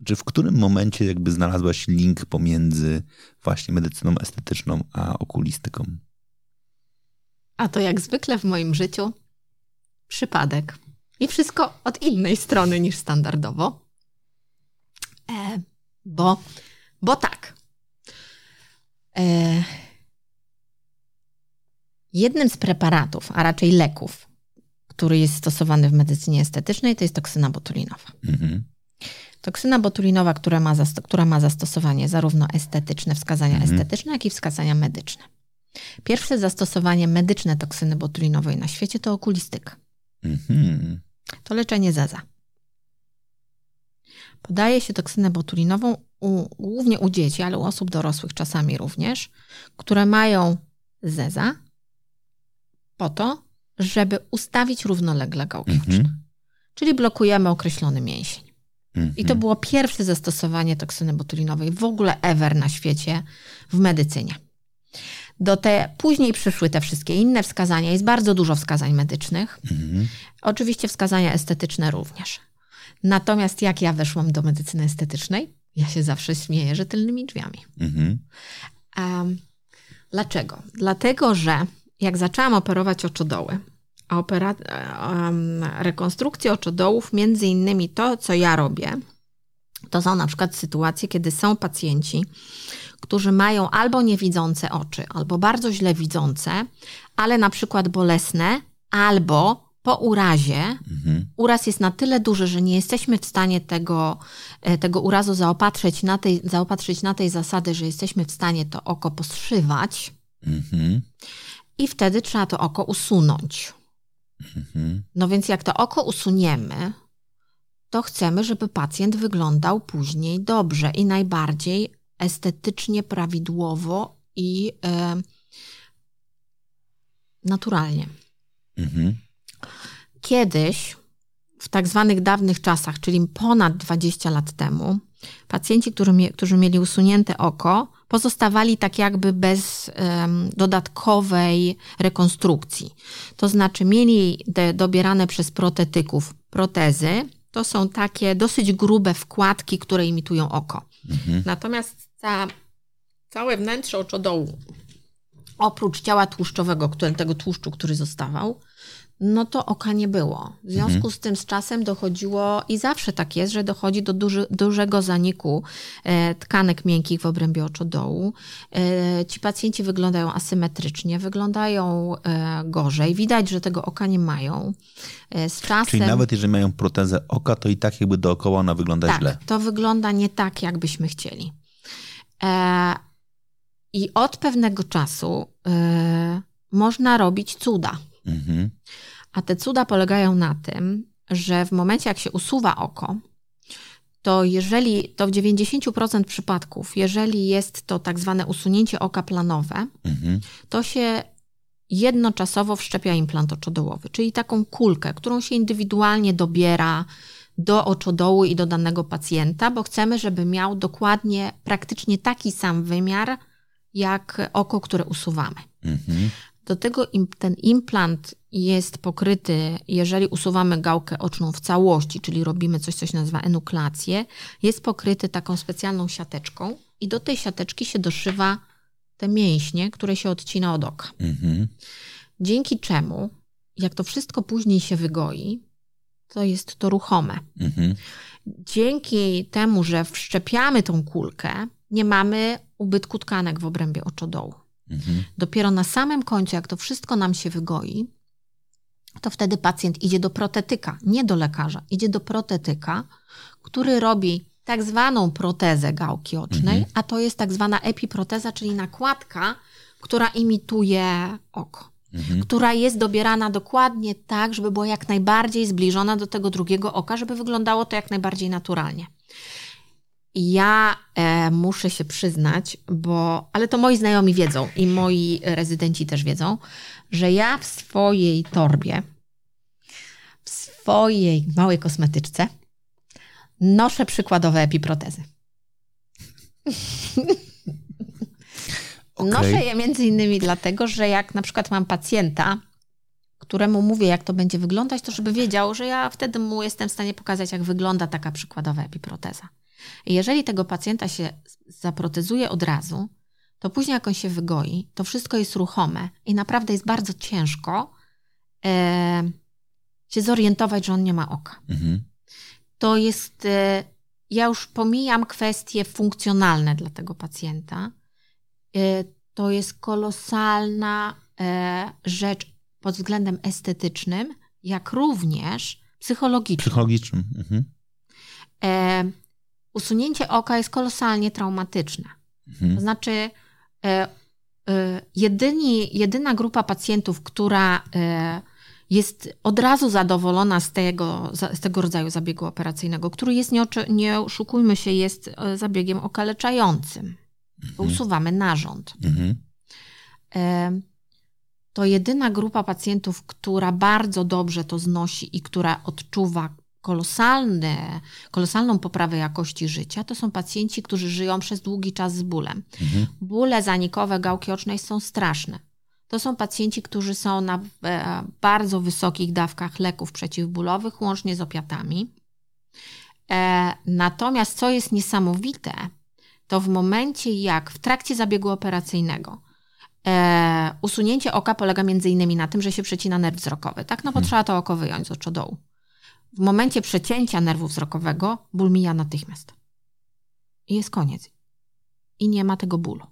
Czy w którym momencie jakby znalazłaś link pomiędzy właśnie medycyną estetyczną a okulistyką? A to jak zwykle w moim życiu przypadek. I wszystko od innej strony niż standardowo. E, bo, bo tak. E, Jednym z preparatów, a raczej leków, który jest stosowany w medycynie estetycznej, to jest toksyna botulinowa. Mhm. Toksyna botulinowa, która ma, która ma zastosowanie zarówno estetyczne, wskazania mhm. estetyczne, jak i wskazania medyczne. Pierwsze zastosowanie medyczne toksyny botulinowej na świecie to okulistyka. Mhm. To leczenie zeza. Podaje się toksynę botulinową u, głównie u dzieci, ale u osób dorosłych czasami również, które mają zeza, po to, żeby ustawić równolegle gałki mm -hmm. Czyli blokujemy określony mięsień. Mm -hmm. I to było pierwsze zastosowanie toksyny botulinowej w ogóle ever na świecie w medycynie. Do te, później przyszły te wszystkie inne wskazania. Jest bardzo dużo wskazań medycznych. -hmm. Oczywiście wskazania estetyczne również. Natomiast jak ja weszłam do medycyny estetycznej, ja się zawsze śmieję rzetelnymi drzwiami. Um, dlaczego? Dlatego, że jak zaczęłam operować oczodoły, a opera, um, rekonstrukcję oczodołów, między innymi to, co ja robię, to są na przykład sytuacje, kiedy są pacjenci, którzy mają albo niewidzące oczy, albo bardzo źle widzące, ale na przykład bolesne, albo po urazie, mhm. uraz jest na tyle duży, że nie jesteśmy w stanie tego, e, tego urazu zaopatrzyć na, tej, zaopatrzyć na tej zasady, że jesteśmy w stanie to oko poszywać. Mhm i wtedy trzeba to oko usunąć. Mhm. No więc jak to oko usuniemy, to chcemy, żeby pacjent wyglądał później dobrze i najbardziej estetycznie, prawidłowo i e, naturalnie. Mhm. Kiedyś, w tak zwanych dawnych czasach, czyli ponad 20 lat temu, pacjenci, którzy, którzy mieli usunięte oko, pozostawali tak jakby bez um, dodatkowej rekonstrukcji. To znaczy mieli te dobierane przez protetyków protezy. To są takie dosyć grube wkładki, które imitują oko. Mhm. Natomiast ta całe wnętrze oczodołu, oprócz ciała tłuszczowego, który, tego tłuszczu, który zostawał, no to oka nie było. W związku mhm. z tym z czasem dochodziło, i zawsze tak jest, że dochodzi do duży, dużego zaniku e, tkanek miękkich w obrębie oczodołu. E, ci pacjenci wyglądają asymetrycznie, wyglądają e, gorzej. Widać, że tego oka nie mają. E, z czasem... Czyli nawet jeżeli mają protezę oka, to i tak jakby dookoła ona wygląda tak, źle. to wygląda nie tak, jakbyśmy chcieli. E, I od pewnego czasu e, można robić cuda. Mhm. A te cuda polegają na tym, że w momencie, jak się usuwa oko, to jeżeli to w 90% przypadków, jeżeli jest to tak zwane usunięcie oka planowe, mhm. to się jednoczasowo wszczepia implant oczodołowy, czyli taką kulkę, którą się indywidualnie dobiera do oczodołu i do danego pacjenta, bo chcemy, żeby miał dokładnie praktycznie taki sam wymiar jak oko, które usuwamy. Mhm. Do tego ten implant jest pokryty, jeżeli usuwamy gałkę oczną w całości, czyli robimy coś, co się nazywa enuklację, jest pokryty taką specjalną siateczką i do tej siateczki się doszywa te mięśnie, które się odcina od oka. Mhm. Dzięki czemu, jak to wszystko później się wygoi, to jest to ruchome. Mhm. Dzięki temu, że wszczepiamy tą kulkę, nie mamy ubytku tkanek w obrębie oczodołu. Mhm. Dopiero na samym końcu, jak to wszystko nam się wygoi, to wtedy pacjent idzie do protetyka, nie do lekarza, idzie do protetyka, który robi tak zwaną protezę gałki ocznej, mhm. a to jest tak zwana epiproteza, czyli nakładka, która imituje oko. Mhm. Która jest dobierana dokładnie tak, żeby była jak najbardziej zbliżona do tego drugiego oka, żeby wyglądało to jak najbardziej naturalnie. Ja e, muszę się przyznać, bo, ale to moi znajomi wiedzą i moi rezydenci też wiedzą, że ja w swojej torbie, w swojej małej kosmetyczce noszę przykładowe epiprotezy. Okay. Noszę je między innymi dlatego, że jak na przykład mam pacjenta, któremu mówię, jak to będzie wyglądać, to żeby wiedział, że ja wtedy mu jestem w stanie pokazać, jak wygląda taka przykładowa epiproteza. Jeżeli tego pacjenta się zaprotezuje od razu, to później jak on się wygoi, to wszystko jest ruchome i naprawdę jest bardzo ciężko e, się zorientować, że on nie ma oka. Mhm. To jest, e, ja już pomijam kwestie funkcjonalne dla tego pacjenta. E, to jest kolosalna e, rzecz pod względem estetycznym, jak również psychologicznym. Psychologicznym. Mhm. Usunięcie oka jest kolosalnie traumatyczne. Mhm. To znaczy, e, e, jedyni, jedyna grupa pacjentów, która e, jest od razu zadowolona z tego, z tego rodzaju zabiegu operacyjnego, który jest, nie, nie oszukujmy się, jest zabiegiem okaleczającym. Mhm. Usuwamy narząd. Mhm. To jedyna grupa pacjentów, która bardzo dobrze to znosi i która odczuwa kolosalne, kolosalną poprawę jakości życia, to są pacjenci, którzy żyją przez długi czas z bólem. Mhm. Bóle zanikowe gałki ocznej są straszne. To są pacjenci, którzy są na e, bardzo wysokich dawkach leków przeciwbólowych, łącznie z opiatami. E, natomiast co jest niesamowite, to w momencie jak w trakcie zabiegu operacyjnego e, usunięcie oka polega między innymi na tym, że się przecina nerw wzrokowy, tak? No bo mhm. trzeba to oko wyjąć z oczodołu. W momencie przecięcia nerwu wzrokowego ból mija natychmiast. I jest koniec. I nie ma tego bólu.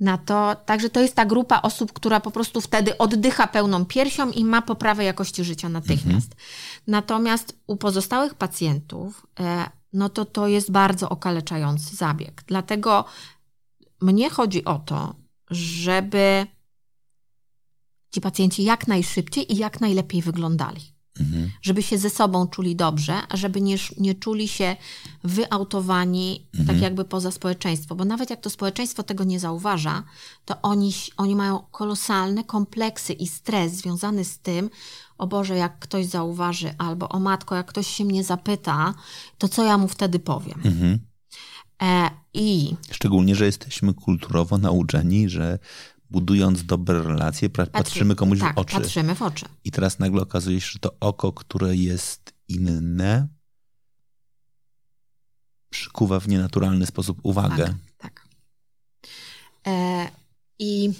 Na to, także to jest ta grupa osób, która po prostu wtedy oddycha pełną piersią i ma poprawę jakości życia natychmiast. Mhm. Natomiast u pozostałych pacjentów, e, no to to jest bardzo okaleczający zabieg. Dlatego mnie chodzi o to, żeby ci pacjenci jak najszybciej i jak najlepiej wyglądali. Mhm. Żeby się ze sobą czuli dobrze, a żeby nie, nie czuli się wyautowani tak mhm. tak jakby poza społeczeństwo. Bo nawet jak to społeczeństwo tego nie zauważa, to oni, oni mają kolosalne kompleksy i stres związany z tym, o Boże, jak ktoś zauważy, albo o matko, jak ktoś się mnie zapyta, to co ja mu wtedy powiem. Mhm. E, I Szczególnie, że jesteśmy kulturowo nauczeni, że budując dobre relacje, patrzymy komuś tak, w oczy. patrzymy w oczy. I teraz nagle okazuje się, że to oko, które jest inne, przykuwa w nienaturalny sposób uwagę. Tak, tak. E, I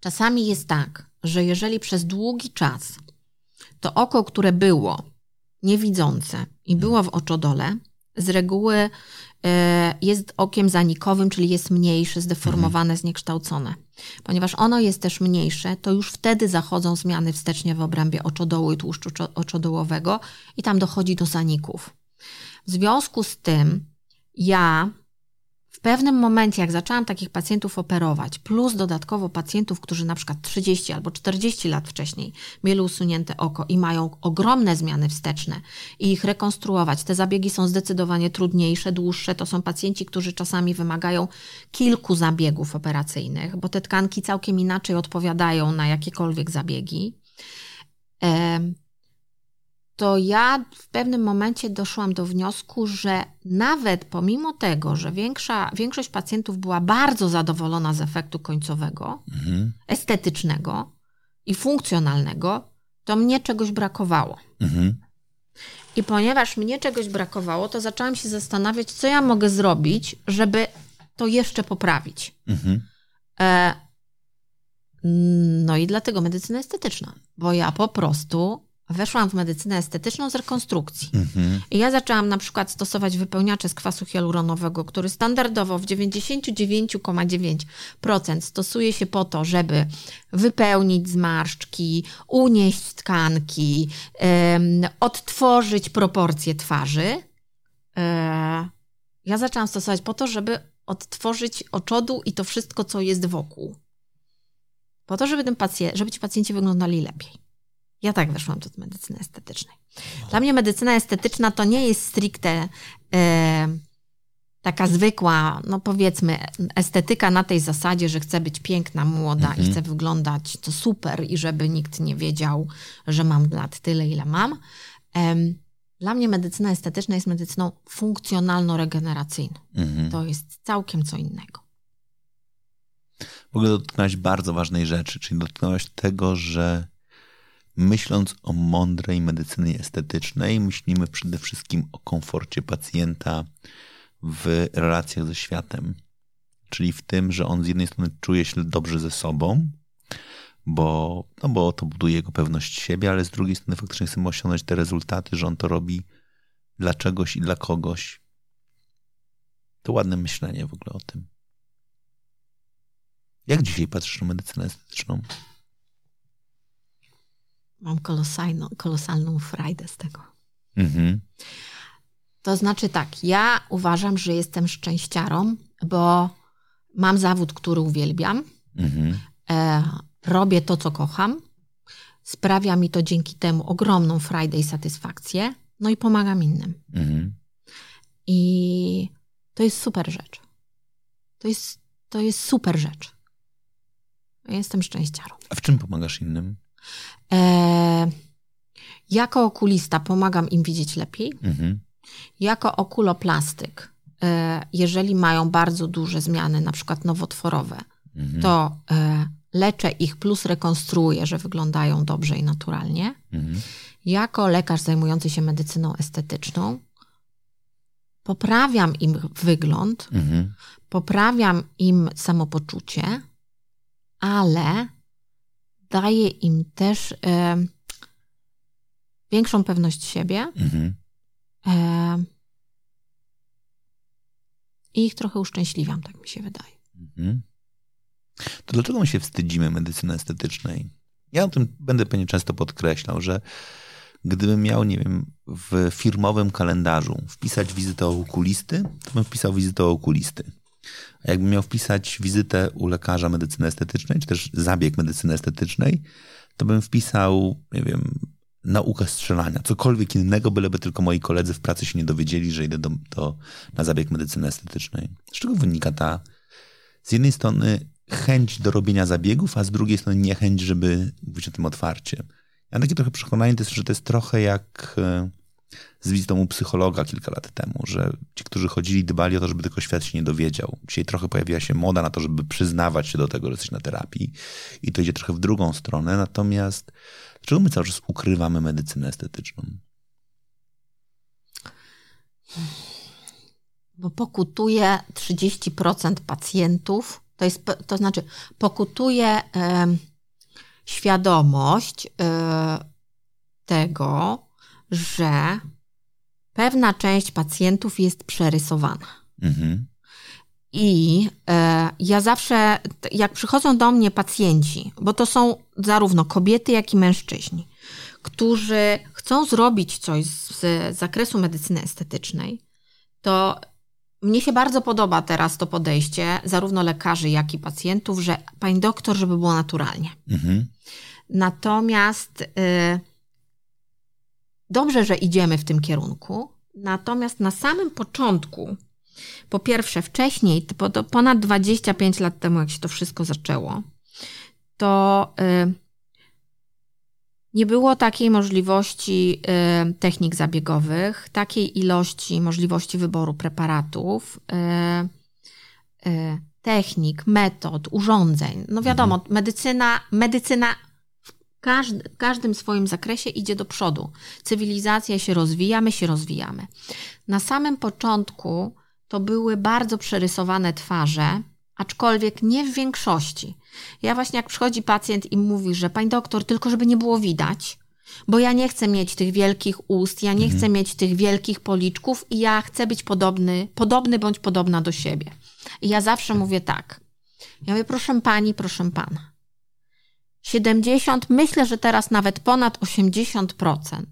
czasami jest tak, że jeżeli przez długi czas to oko, które było niewidzące i było w oczodole, z reguły jest okiem zanikowym, czyli jest mniejsze, zdeformowane, zniekształcone. Ponieważ ono jest też mniejsze, to już wtedy zachodzą zmiany wstecznie w obrębie oczodołu i tłuszczu oczodołowego i tam dochodzi do zaników. W związku z tym ja w pewnym momencie, jak zaczęłam takich pacjentów operować, plus dodatkowo pacjentów, którzy na przykład 30 albo 40 lat wcześniej mieli usunięte oko i mają ogromne zmiany wsteczne i ich rekonstruować, te zabiegi są zdecydowanie trudniejsze, dłuższe. To są pacjenci, którzy czasami wymagają kilku zabiegów operacyjnych, bo te tkanki całkiem inaczej odpowiadają na jakiekolwiek zabiegi to ja w pewnym momencie doszłam do wniosku, że nawet pomimo tego, że większa, większość pacjentów była bardzo zadowolona z efektu końcowego, mhm. estetycznego i funkcjonalnego, to mnie czegoś brakowało. Mhm. I ponieważ mnie czegoś brakowało, to zaczęłam się zastanawiać, co ja mogę zrobić, żeby to jeszcze poprawić. Mhm. E, no i dlatego medycyna estetyczna, bo ja po prostu weszłam w medycynę estetyczną z rekonstrukcji. Mhm. I ja zaczęłam na przykład stosować wypełniacze z kwasu hialuronowego, który standardowo w 99,9% stosuje się po to, żeby wypełnić zmarszczki, unieść tkanki, um, odtworzyć proporcje twarzy. E, ja zaczęłam stosować po to, żeby odtworzyć oczodu i to wszystko, co jest wokół. Po to, żeby, ten pacjent, żeby ci pacjenci wyglądali lepiej. Ja tak weszłam do medycyny estetycznej. Dla mnie medycyna estetyczna to nie jest stricte e, taka zwykła, no powiedzmy, estetyka na tej zasadzie, że chcę być piękna, młoda mhm. i chcę wyglądać to super i żeby nikt nie wiedział, że mam lat tyle, ile mam. Dla mnie medycyna estetyczna jest medycyną funkcjonalno-regeneracyjną. Mhm. To jest całkiem co innego. W ogóle dotknąłeś bardzo ważnej rzeczy, czyli dotknąłeś tego, że myśląc o mądrej medycynie estetycznej, myślimy przede wszystkim o komforcie pacjenta w relacjach ze światem. Czyli w tym, że on z jednej strony czuje się dobrze ze sobą, bo, no bo to buduje jego pewność siebie, ale z drugiej strony faktycznie chcemy osiągnąć te rezultaty, że on to robi dla czegoś i dla kogoś. To ładne myślenie w ogóle o tym. Jak dzisiaj patrzysz na medycynę estetyczną? Mam kolosalną, kolosalną frajdę z tego. Mhm. To znaczy tak, ja uważam, że jestem szczęściarą, bo mam zawód, który uwielbiam. Mhm. E, robię to, co kocham. Sprawia mi to dzięki temu ogromną frajdę i satysfakcję. No i pomagam innym. Mhm. I to jest super rzecz. To jest, to jest super rzecz. Ja jestem szczęściarą. A w czym pomagasz innym? E, jako okulista pomagam im widzieć lepiej. Mhm. Jako okuloplastyk, e, jeżeli mają bardzo duże zmiany, na przykład nowotworowe, mhm. to e, leczę ich plus rekonstruuję, że wyglądają dobrze i naturalnie. Mhm. Jako lekarz zajmujący się medycyną estetyczną, poprawiam im wygląd, mhm. poprawiam im samopoczucie, ale daje im też e, większą pewność siebie mhm. e, i ich trochę uszczęśliwiam, tak mi się wydaje. Mhm. To dlaczego my się wstydzimy medycyny estetycznej? Ja o tym będę pewnie często podkreślał, że gdybym miał, nie wiem, w firmowym kalendarzu wpisać wizytę okulisty, to bym wpisał wizytę okulisty. A jakbym miał wpisać wizytę u lekarza medycyny estetycznej, czy też zabieg medycyny estetycznej, to bym wpisał, nie wiem, naukę strzelania, cokolwiek innego, byleby tylko moi koledzy w pracy się nie dowiedzieli, że idę do, do, na zabieg medycyny estetycznej. Z czego wynika ta, z jednej strony chęć do robienia zabiegów, a z drugiej strony niechęć, żeby mówić o tym otwarcie. Ja mam takie trochę przekonanie, że to jest trochę jak e, z wizytą u psychologa kilka lat temu, że ci, którzy chodzili, dbali o to, żeby tylko świat się nie dowiedział. Dzisiaj trochę pojawiła się moda na to, żeby przyznawać się do tego, że jesteś na terapii i to idzie trochę w drugą stronę. Natomiast dlaczego my cały czas ukrywamy medycynę estetyczną? bo pokutuje 30% pacjentów. To, jest, to znaczy, pokutuje świadomość e, tego, że pewna część pacjentów jest przerysowana. Mhm. I e, ja zawsze, jak przychodzą do mnie pacjenci, bo to są zarówno kobiety, jak i mężczyźni, którzy chcą zrobić coś z, z zakresu medycyny estetycznej, to mnie się bardzo podoba teraz to podejście, zarówno lekarzy, jak i pacjentów, że pani doktor, żeby było naturalnie. Mhm. Natomiast y, dobrze, że idziemy w tym kierunku. Natomiast na samym początku, po pierwsze, wcześniej, ponad 25 lat temu, jak się to wszystko zaczęło, to y, nie było takiej możliwości y, technik zabiegowych, takiej ilości możliwości wyboru preparatów, y, technik, metod, urządzeń. No wiadomo, mhm. medycyna, medycyna każdy, w każdym swoim zakresie idzie do przodu. Cywilizacja się rozwija, my się rozwijamy. Na samym początku to były bardzo przerysowane twarze, aczkolwiek nie w większości. Ja właśnie jak przychodzi pacjent i mówi, że pani doktor, tylko żeby nie było widać, bo ja nie chcę mieć tych wielkich ust, ja nie mhm. chcę mieć tych wielkich policzków i ja chcę być podobny, podobny bądź podobna do siebie. I ja zawsze mówię tak. Ja mówię, proszę pani, proszę pana. 70, myślę, że teraz nawet ponad 80%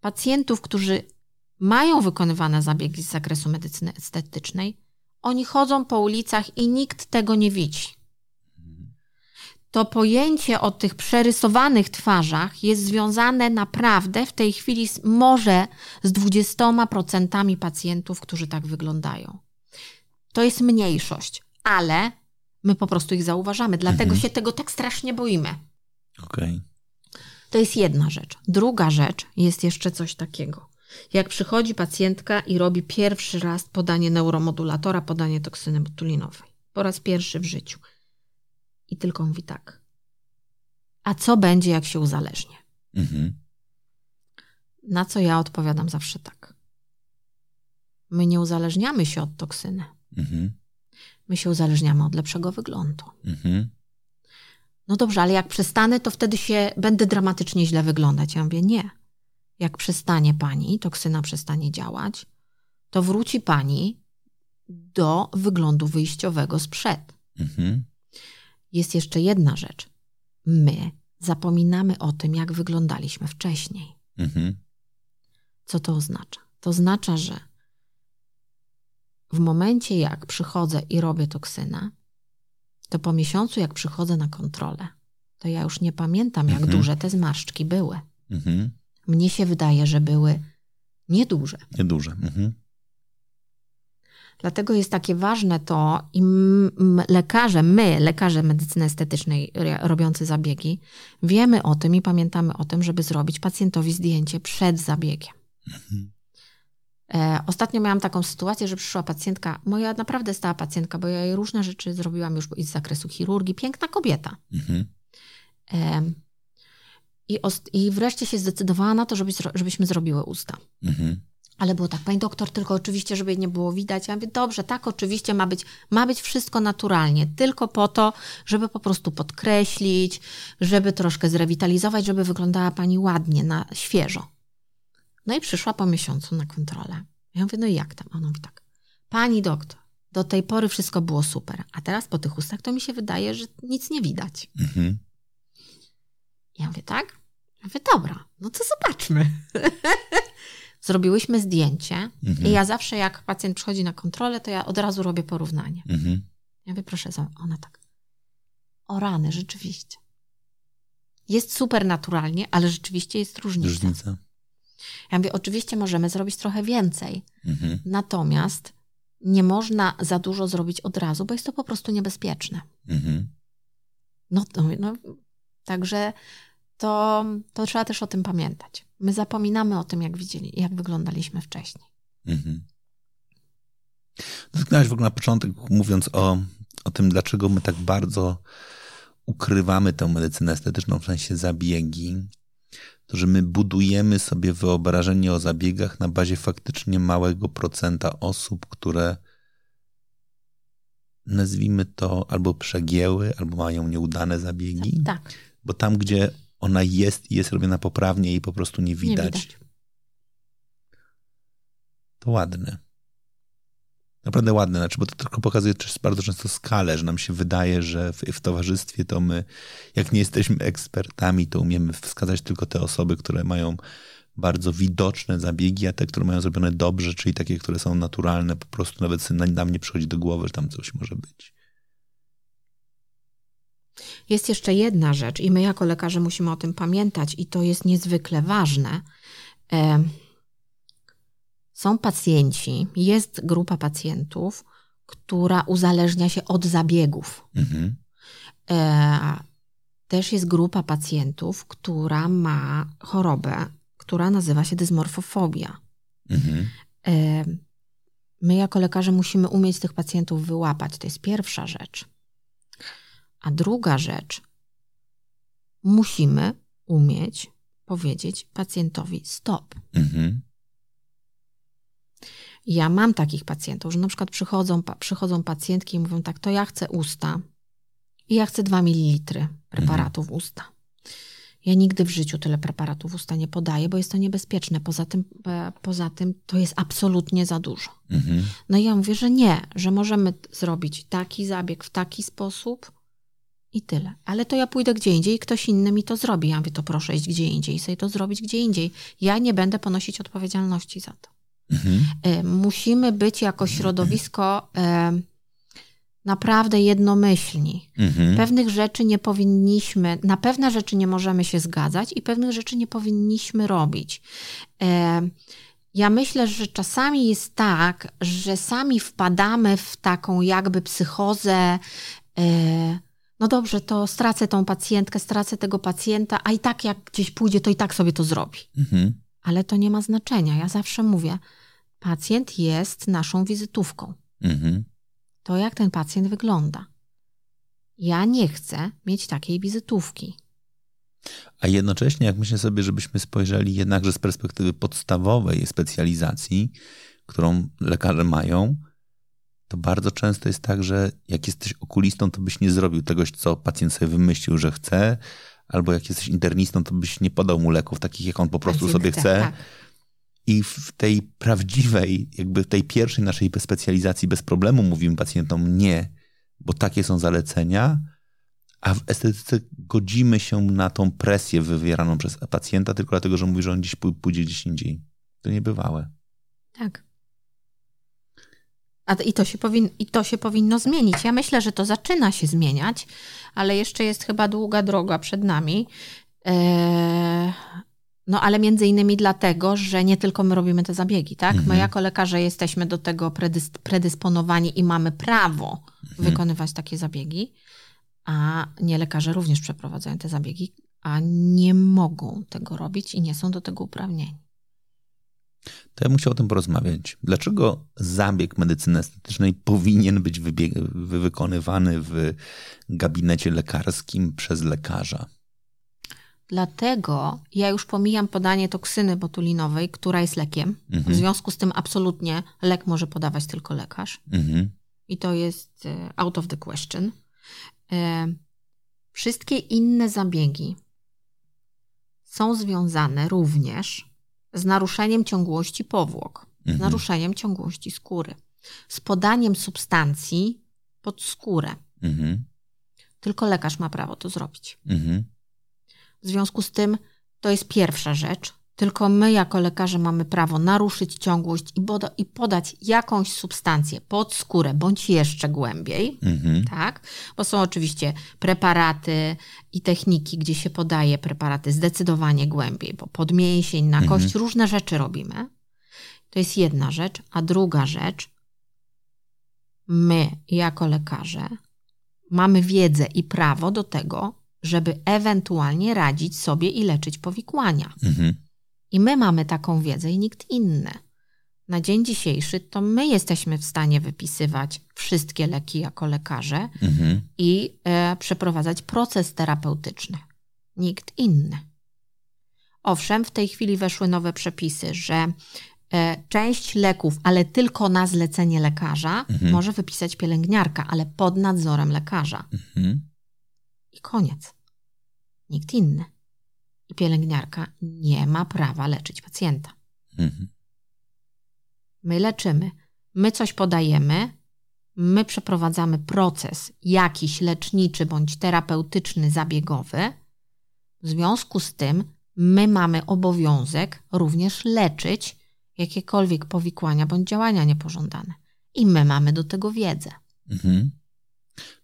pacjentów, którzy mają wykonywane zabiegi z zakresu medycyny estetycznej, oni chodzą po ulicach i nikt tego nie widzi. To pojęcie o tych przerysowanych twarzach jest związane naprawdę w tej chwili z, może z 20% pacjentów, którzy tak wyglądają. To jest mniejszość, ale my po prostu ich zauważamy, dlatego mhm. się tego tak strasznie boimy. Okay. To jest jedna rzecz. Druga rzecz jest jeszcze coś takiego. Jak przychodzi pacjentka i robi pierwszy raz podanie neuromodulatora, podanie toksyny botulinowej. Po raz pierwszy w życiu. I tylko mówi tak. A co będzie, jak się uzależnię? Mhm. Na co ja odpowiadam zawsze tak. My nie uzależniamy się od toksyny. Mhm. My się uzależniamy od lepszego wyglądu. Mhm. No dobrze, ale jak przestanę, to wtedy się będę dramatycznie źle wyglądać. Ja mówię, nie jak przestanie pani, toksyna przestanie działać, to wróci pani do wyglądu wyjściowego sprzed. Mhm. Jest jeszcze jedna rzecz. My zapominamy o tym, jak wyglądaliśmy wcześniej. Mhm. Co to oznacza? To oznacza, że w momencie, jak przychodzę i robię toksynę, to po miesiącu, jak przychodzę na kontrolę, to ja już nie pamiętam, jak mhm. duże te zmarszczki były. Mhm. Mnie się wydaje, że były nieduże. Nieduże. Mhm. Dlatego jest takie ważne to i lekarze, my, lekarze medycyny estetycznej robiący zabiegi, wiemy o tym i pamiętamy o tym, żeby zrobić pacjentowi zdjęcie przed zabiegiem. Mhm. E, ostatnio miałam taką sytuację, że przyszła pacjentka, moja naprawdę stała pacjentka, bo ja jej różne rzeczy zrobiłam już z zakresu chirurgii, piękna kobieta. Mhm. I, I wreszcie się zdecydowała na to, żeby, żebyśmy zrobiły usta. Mhm. Ale było tak, pani doktor, tylko oczywiście, żeby nie było widać. Ja mówię, dobrze, tak, oczywiście ma być, ma być wszystko naturalnie, tylko po to, żeby po prostu podkreślić, żeby troszkę zrewitalizować, żeby wyglądała pani ładnie, na świeżo. No i przyszła po miesiącu na kontrolę. Ja mówię, no i jak tam? Ona mówi tak, pani doktor, do tej pory wszystko było super, a teraz po tych ustach to mi się wydaje, że nic nie widać. Mhm. Ja mówię, tak? Ja mówię, dobra, no to zobaczmy. Zrobiłyśmy zdjęcie mhm. i ja zawsze jak pacjent przychodzi na kontrolę, to ja od razu robię porównanie. Mhm. Ja mówię, proszę, ona tak. O rany, rzeczywiście. Jest super naturalnie, ale rzeczywiście jest różnica. różnica. Ja mówię, oczywiście możemy zrobić trochę więcej. Mhm. Natomiast nie można za dużo zrobić od razu, bo jest to po prostu niebezpieczne. Mhm. No, no, także to, to trzeba też o tym pamiętać. My zapominamy o tym, jak widzieli, jak wyglądaliśmy wcześniej. Mhm. Dotknąłeś w ogóle na początek, mówiąc o, o tym, dlaczego my tak bardzo ukrywamy tę medycynę estetyczną, w sensie zabiegi. To że my budujemy sobie wyobrażenie o zabiegach na bazie faktycznie małego procenta osób, które nazwijmy to albo przegięły, albo mają nieudane zabiegi. Tak. Bo tam, gdzie ona jest i jest robiona poprawnie i po prostu nie widać. Nie widać. To ładne. Naprawdę ładne, znaczy, bo to tylko pokazuje też bardzo często skalę, że nam się wydaje, że w, w, towarzystwie to my, jak nie jesteśmy ekspertami, to umiemy wskazać tylko te osoby, które mają bardzo widoczne zabiegi, a te, które mają zrobione dobrze, czyli takie, które są naturalne, po prostu nawet nam nie przychodzi do głowy, że tam coś może być. Jest jeszcze jedna rzecz, i my jako lekarze musimy o tym pamiętać, i to jest niezwykle ważne. Są pacjenci, jest grupa pacjentów, która uzależnia się od zabiegów. Mhm. E, też jest grupa pacjentów, która ma chorobę, która nazywa się dysmorfofobia. Mhm. E, my jako lekarze musimy umieć tych pacjentów wyłapać. To jest pierwsza rzecz. A druga rzecz, musimy umieć powiedzieć pacjentowi stop. Mhm. Ja mam takich pacjentów, że na przykład przychodzą, przychodzą pacjentki i mówią tak, to ja chcę usta i ja chcę 2 ml preparatu w usta. Ja nigdy w życiu tyle preparatów usta nie podaję, bo jest to niebezpieczne. Poza tym, e, poza tym to jest absolutnie za dużo. Mhm. No i ja mówię, że nie, że możemy zrobić taki zabieg w taki sposób i tyle. Ale to ja pójdę gdzie indziej i ktoś inny mi to zrobi. Ja mówię, to proszę iść gdzie indziej i sobie to zrobić gdzie indziej. Ja nie będę ponosić odpowiedzialności za to. Mhm. E, musimy być jako środowisko e, naprawdę jednomyślni. Mhm. Pewnych rzeczy nie powinniśmy, na pewne rzeczy nie możemy się zgadzać i pewnych rzeczy nie powinniśmy robić. E, ja myślę, że czasami jest tak, że sami wpadamy w taką jakby psychozę. No dobrze, to stracę tą pacjentkę, stracę tego pacjenta, a i tak jak gdzieś pójdzie, to i tak sobie to zrobi. Mhm ale to nie ma znaczenia. Ja zawsze mówię, pacjent jest naszą wizytówką. Mhm. To jak ten pacjent wygląda. Ja nie chcę mieć takiej wizytówki. A jednocześnie, jak myślę sobie, żebyśmy spojrzeli jednakże z perspektywy podstawowej specjalizacji, którą lekarze mają, to bardzo często jest tak, że jak jesteś okulistą, to byś nie zrobił tego, co pacjent sobie wymyślił, że chce, albo jak jesteś internistą, to byś nie podał mu leków takich, jak on po prostu sobie chce. Tak. I w tej prawdziwej, jakby tej pierwszej naszej specjalizacji bez problemu mówimy pacjentom nie, bo takie są zalecenia, a w estetyce godzimy się na tą presję wywieraną przez pacjenta tylko dlatego, że mówi, że on dziś pójdzie gdzieś indziej. To niebywałe. Tak. A i to, się powin, I to się powinno zmienić. Ja myślę, że to zaczyna się zmieniać, ale jeszcze jest chyba długa droga przed nami. Eee, no ale między innymi dlatego, że nie tylko my robimy te zabiegi, tak? Mhm. My jako lekarze jesteśmy do tego predys predysponowani i mamy prawo mhm. wykonywać takie zabiegi, a nie lekarze również przeprowadzają te zabiegi, a nie mogą tego robić i nie są do tego uprawnieni to ja bym chciał o tym porozmawiać. Dlaczego zabieg medycyny estetycznej powinien być wykonywany w gabinecie lekarskim przez lekarza? Dlatego ja już pomijam podanie toksyny botulinowej, która jest lekiem. Mhm. W związku z tym absolutnie lek może podawać tylko lekarz. Mhm. I to jest e, out of the question. E, wszystkie inne zabiegi są związane również z naruszeniem ciągłości powłok, mhm. z naruszeniem ciągłości skóry, z podaniem substancji pod skórę. Mhm. Tylko lekarz ma prawo to zrobić. Mhm. W związku z tym to jest pierwsza rzecz. Tylko my, jako lekarze, mamy prawo naruszyć ciągłość i, poda i podać jakąś substancję pod skórę, bądź jeszcze głębiej, mhm. tak? Bo są oczywiście preparaty i techniki, gdzie się podaje preparaty zdecydowanie głębiej, bo pod mięsień, na kość, mhm. różne rzeczy robimy. To jest jedna rzecz. A druga rzecz, my, jako lekarze, mamy wiedzę i prawo do tego, żeby ewentualnie radzić sobie i leczyć powikłania. Mhm. I my mamy taką wiedzę i nikt inny. Na dzień dzisiejszy to my jesteśmy w stanie wypisywać wszystkie leki jako lekarze mhm. i e, przeprowadzać proces terapeutyczny. Nikt inny. Owszem, w tej chwili weszły nowe przepisy, że e, część leków, ale tylko na zlecenie lekarza, mhm. może wypisać pielęgniarka, ale pod nadzorem lekarza. Mhm. I koniec. Nikt inny. I pielęgniarka nie ma prawa leczyć pacjenta. Mhm. My leczymy, my coś podajemy, my przeprowadzamy proces jakiś leczniczy bądź terapeutyczny, zabiegowy. W związku z tym my mamy obowiązek również leczyć jakiekolwiek powikłania bądź działania niepożądane. I my mamy do tego wiedzę. Mhm.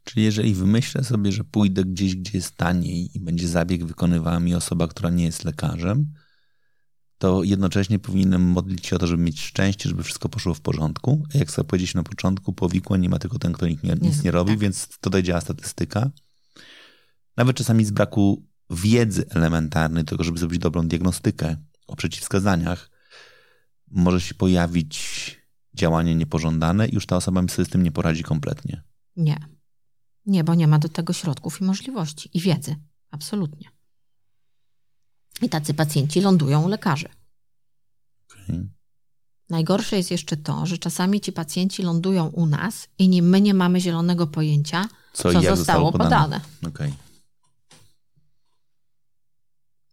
Czyli jeżeli wymyślę sobie, że pójdę gdzieś, gdzie jest taniej i będzie zabieg wykonywała mi osoba, która nie jest lekarzem, to jednocześnie powinienem modlić się o to, żeby mieć szczęście, żeby wszystko poszło w porządku. A jak sobie powiedzieć na początku, powikłań nie ma tylko ten, kto nic nie, nic nie robi, tak. więc tutaj działa statystyka. Nawet czasami z braku wiedzy elementarnej, tego, żeby zrobić dobrą diagnostykę o przeciwwskazaniach, może się pojawić działanie niepożądane i już ta osoba sobie z tym nie poradzi kompletnie. Nie. Nie, bo nie ma do tego środków i możliwości i wiedzy. Absolutnie. I tacy pacjenci lądują u lekarzy. Okay. Najgorsze jest jeszcze to, że czasami ci pacjenci lądują u nas i nie, my nie mamy zielonego pojęcia, co, co zostało, zostało podane. podane. Okay.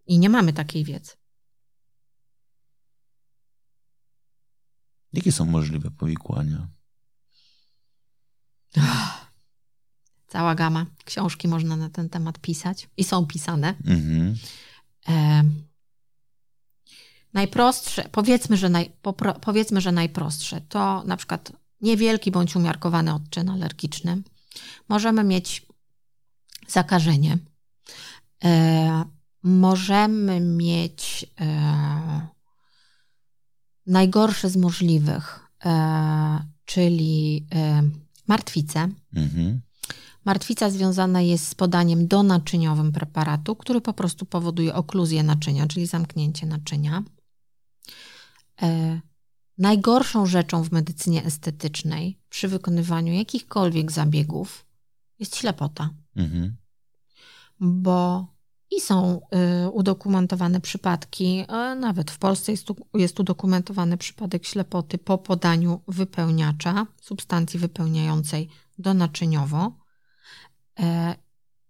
I nie mamy takiej wiedzy. Jakie są możliwe powikłania? Cała gama. Książki można na ten temat pisać i są pisane. Mhm. E, najprostsze, powiedzmy że, naj, popro, powiedzmy, że najprostsze to na przykład niewielki bądź umiarkowany odczyn alergiczny. Możemy mieć zakażenie. E, możemy mieć e, najgorsze z możliwych, e, czyli e, martwicę. Mhm. Martwica związana jest z podaniem donaczyniowym preparatu, który po prostu powoduje okluzję naczynia, czyli zamknięcie naczynia. E, najgorszą rzeczą w medycynie estetycznej przy wykonywaniu jakichkolwiek zabiegów jest ślepota. Mhm. Bo i są y, udokumentowane przypadki, nawet w Polsce jest, jest udokumentowany przypadek ślepoty po podaniu wypełniacza, substancji wypełniającej donaczyniowo. E,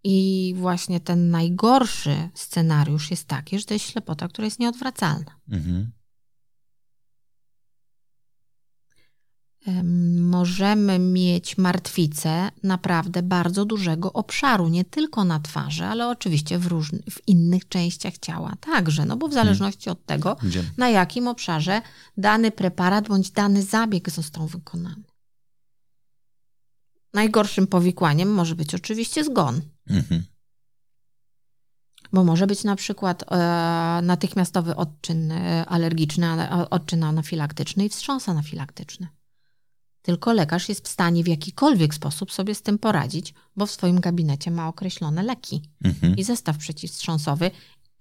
I właśnie ten najgorszy scenariusz jest taki, że to jest ślepota, która jest nieodwracalna. Mhm. Możemy mieć martwicę naprawdę bardzo dużego obszaru, nie tylko na twarzy, ale oczywiście w, różnych, w innych częściach ciała także, no bo w zależności od tego, Gdzie? na jakim obszarze dany preparat bądź dany zabieg został wykonany. Najgorszym powikłaniem może być oczywiście zgon. Mhm. Bo może być na przykład e, natychmiastowy odczyn e, alergiczny, odczyn anafilaktyczny i wstrząs anafilaktyczny. Tylko lekarz jest w stanie w jakikolwiek sposób sobie z tym poradzić, bo w swoim gabinecie ma określone leki mhm. i zestaw przeciwwstrząsowy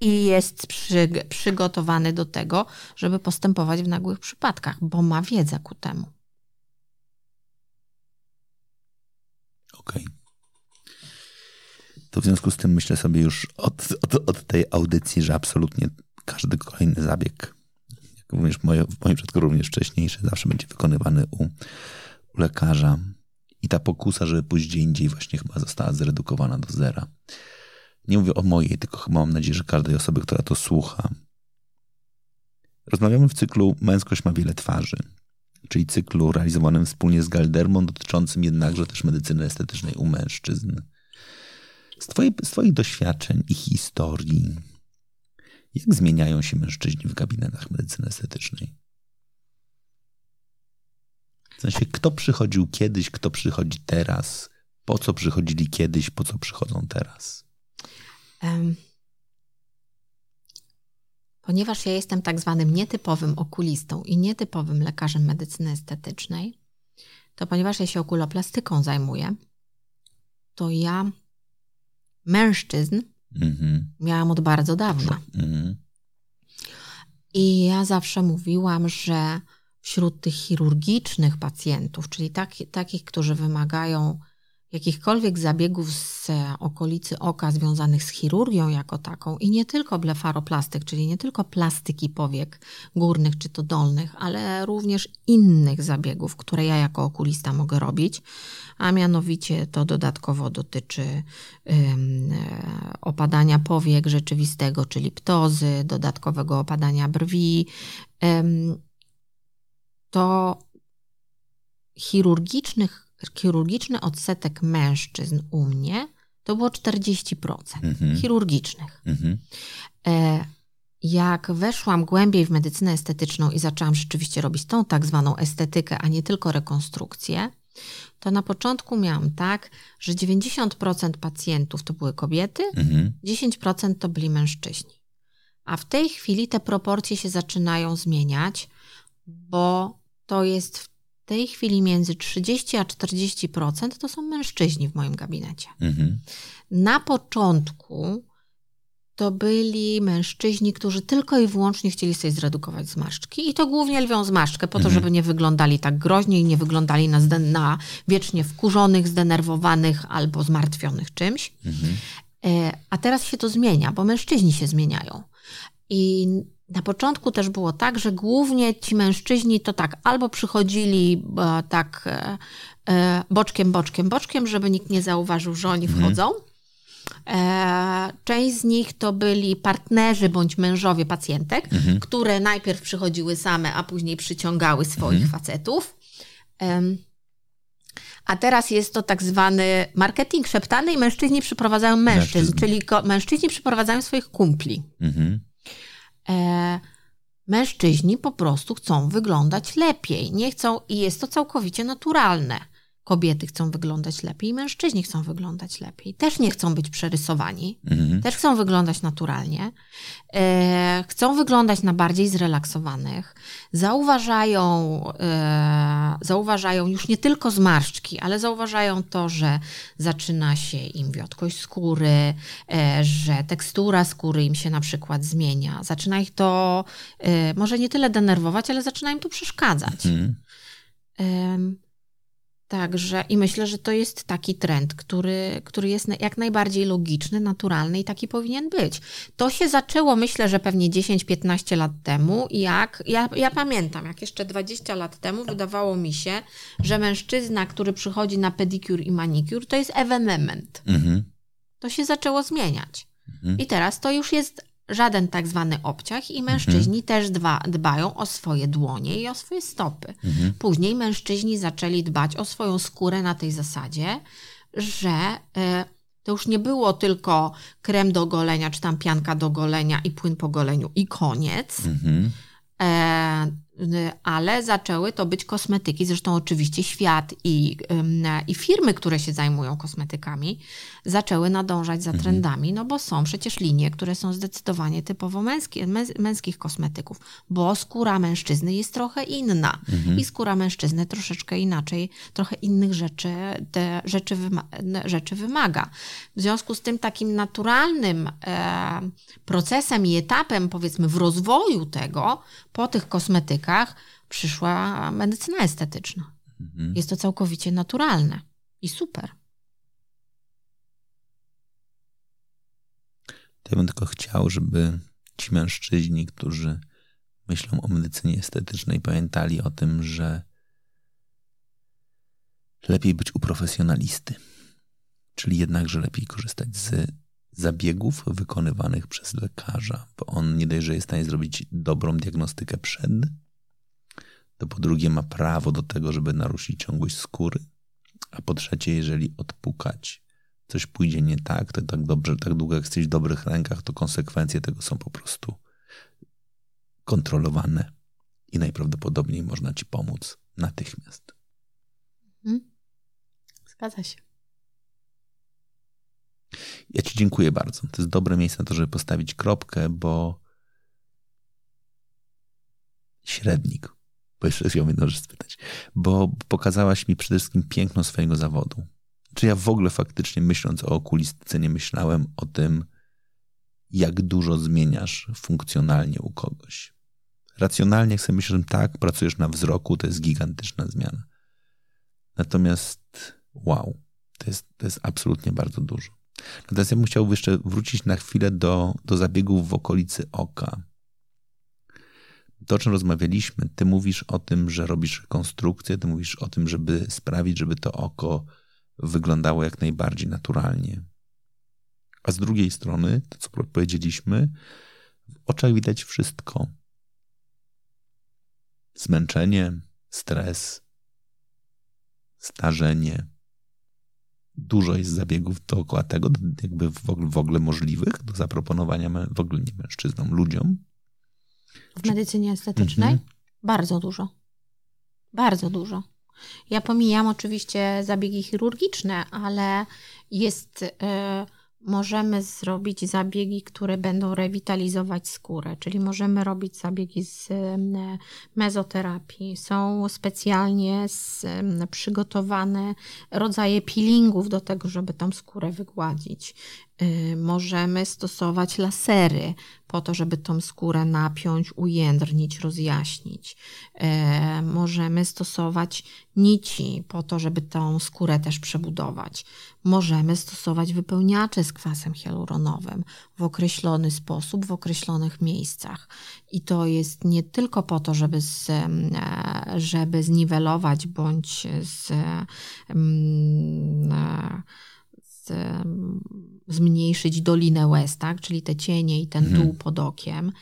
i jest przy, przygotowany do tego, żeby postępować w nagłych przypadkach, bo ma wiedzę ku temu. Okej. Okay. To w związku z tym myślę sobie już od, od, od tej audycji, że absolutnie każdy kolejny zabieg, jak również moje, w moim przypadku również wcześniejszy, zawsze będzie wykonywany u, u lekarza. I ta pokusa, żeby pójść gdzie indziej właśnie chyba została zredukowana do zera. Nie mówię o mojej, tylko chyba mam nadzieję, że każdej osoby, która to słucha. Rozmawiamy w cyklu Męskość ma wiele twarzy czyli cyklu realizowanym wspólnie z Galdermą, dotyczącym jednakże też medycyny estetycznej u mężczyzn. Z, twoje, z Twoich doświadczeń i historii, jak zmieniają się mężczyźni w gabinetach medycyny estetycznej? W sensie, kto przychodził kiedyś, kto przychodzi teraz, po co przychodzili kiedyś, po co przychodzą teraz? Um, Ponieważ ja jestem tak zwanym nietypowym okulistą i nietypowym lekarzem medycyny estetycznej, to ponieważ ja się okuloplastyką zajmuję, to ja mężczyzn mm-hmm. miałam od bardzo dawna. Mm-hmm. I ja zawsze mówiłam, że wśród tych chirurgicznych pacjentów, czyli taki, takich, którzy wymagają jakichkolwiek zabiegów z okolicy oka związanych z chirurgią jako taką i nie tylko blefaroplastyk, czyli nie tylko plastyki powiek górnych czy to dolnych, ale również innych zabiegów, które ja jako okulista mogę robić, a mianowicie to dodatkowo dotyczy um, opadania powiek rzeczywistego, czyli ptozy, dodatkowego opadania brwi. Um, to chirurgicznych chirurgiczny odsetek mężczyzn u mnie to było 40% mhm. chirurgicznych. Mhm. E, jak weszłam głębiej w medycynę estetyczną i zaczęłam rzeczywiście robić tą tak zwaną estetykę, a nie tylko rekonstrukcję, to na początku miałam tak, że 90% pacjentów to były kobiety, mhm. 10% to byli mężczyźni. A w tej chwili te proporcje się zaczynają zmieniać, bo to jest w tej chwili między 30 a 40% to są mężczyźni w moim gabinecie. Mhm. Na początku to byli mężczyźni, którzy tylko i wyłącznie chcieli sobie zredukować zmarszczki. I to głównie lwią zmarszczkę, po to, mhm. żeby nie wyglądali tak groźnie i nie wyglądali na, na wiecznie wkurzonych, zdenerwowanych albo zmartwionych czymś. Mhm. E, a teraz się to zmienia, bo mężczyźni się zmieniają. I na początku też było tak, że głównie ci mężczyźni to tak albo przychodzili e, tak e, e, boczkiem, boczkiem, boczkiem, żeby nikt nie zauważył, że oni mhm. wchodzą. Część z nich to byli partnerzy bądź mężowie pacjentek, mhm. które najpierw przychodziły same, a później przyciągały swoich mhm. facetów. A teraz jest to tak zwany marketing szeptany i mężczyźni przyprowadzają mężczyzn, mężczyzn. czyli mężczyźni przyprowadzają swoich kumpli. Mhm e, mężczyźni po prostu chcą wyglądać lepiej. Nie chcą i jest to całkowicie naturalne. Kobiety chcą wyglądać lepiej, mężczyźni chcą wyglądać lepiej. Też nie chcą być przerysowani, mhm. też chcą wyglądać naturalnie. E, chcą wyglądać na bardziej zrelaksowanych. Zauważają, e, zauważają już nie tylko zmarszczki, ale zauważają to, że zaczyna się im wiotkość skóry, e, że tekstura skóry im się na przykład zmienia. Zaczyna ich to e, może nie tyle denerwować, ale zaczyna im to przeszkadzać. Mhm. Także i myślę, że to jest taki trend, który, który jest jak najbardziej logiczny, naturalny i taki powinien być. To się zaczęło, myślę, że pewnie 10-15 lat temu, jak ja, ja pamiętam, jak jeszcze 20 lat temu wydawało mi się, że mężczyzna, który przychodzi na pedicure i manicure, to jest ewenement. Mhm. To się zaczęło zmieniać. Mhm. I teraz to już jest żaden tak zwany obciach i mężczyźni mhm. też dba, dbają o swoje dłonie i o swoje stopy. Mhm. Później mężczyźni zaczęli dbać o swoją skórę na tej zasadzie, że y, to już nie było tylko krem do golenia, czy tam pianka do golenia i płyn po goleniu i koniec. Mhm. Ale zaczęły to być kosmetyki. Zresztą oczywiście świat i, i firmy, które się zajmują kosmetykami, zaczęły nadążać za mhm. trendami, no bo są przecież linie, które są zdecydowanie typowo męskie, męskich kosmetyków, bo skóra mężczyzny jest trochę inna mhm. i skóra mężczyzny troszeczkę inaczej, trochę innych rzeczy, te rzeczy, wyma rzeczy wymaga. W związku z tym takim naturalnym e, procesem i etapem, powiedzmy, w rozwoju tego, po tych kosmetykach, przyszła medycyna estetyczna. Mhm. Jest to całkowicie naturalne i super. To ja bym tylko chciał, żeby ci mężczyźni, którzy myślą o medycynie estetycznej, pamiętali o tym, że lepiej być u profesjonalisty. Czyli jednakże lepiej korzystać z zabiegów wykonywanych przez lekarza, bo on nie dość, że jest w stanie zrobić dobrą diagnostykę przed, to po drugie ma prawo do tego, żeby naruszyć ciągłość skóry, a po trzecie, jeżeli odpukać coś pójdzie nie tak, to tak dobrze, tak długo jak jesteś w dobrych rękach, to konsekwencje tego są po prostu kontrolowane i najprawdopodobniej można ci pomóc natychmiast. Hmm. Zgadza się. Ja Ci dziękuję bardzo. To jest dobre miejsce na to, żeby postawić kropkę, bo średnik, bo jeszcze chciałbym jedną rzecz spytać, bo pokazałaś mi przede wszystkim piękno swojego zawodu. Czy ja w ogóle faktycznie myśląc o okulistyce nie myślałem o tym, jak dużo zmieniasz funkcjonalnie u kogoś. Racjonalnie, jak sobie myślę, że tak, pracujesz na wzroku, to jest gigantyczna zmiana. Natomiast wow, To jest, to jest absolutnie bardzo dużo. Natomiast ja bym chciał jeszcze wrócić na chwilę do, do zabiegów w okolicy oka. To, o czym rozmawialiśmy, ty mówisz o tym, że robisz rekonstrukcję, ty mówisz o tym, żeby sprawić, żeby to oko wyglądało jak najbardziej naturalnie. A z drugiej strony, to co powiedzieliśmy, w oczach widać wszystko. Zmęczenie, stres, starzenie. Dużo jest zabiegów dookoła tego, jakby w ogóle, w ogóle możliwych do zaproponowania w ogóle nie mężczyznom, ludziom. W medycynie estetycznej? Mhm. Bardzo dużo. Bardzo dużo. Ja pomijam oczywiście zabiegi chirurgiczne, ale jest. Yy możemy zrobić zabiegi, które będą rewitalizować skórę, czyli możemy robić zabiegi z mezoterapii. Są specjalnie przygotowane rodzaje peelingów do tego, żeby tą skórę wygładzić. Y, możemy stosować lasery po to, żeby tą skórę napiąć, ujędrnić, rozjaśnić. Y, możemy stosować nici po to, żeby tą skórę też przebudować. Możemy stosować wypełniacze z kwasem hialuronowym w określony sposób, w określonych miejscach. I to jest nie tylko po to, żeby, z, e, żeby zniwelować bądź z, mm, zmniejszyć dolinę łez, tak? czyli te cienie i ten mhm. dół pod okiem,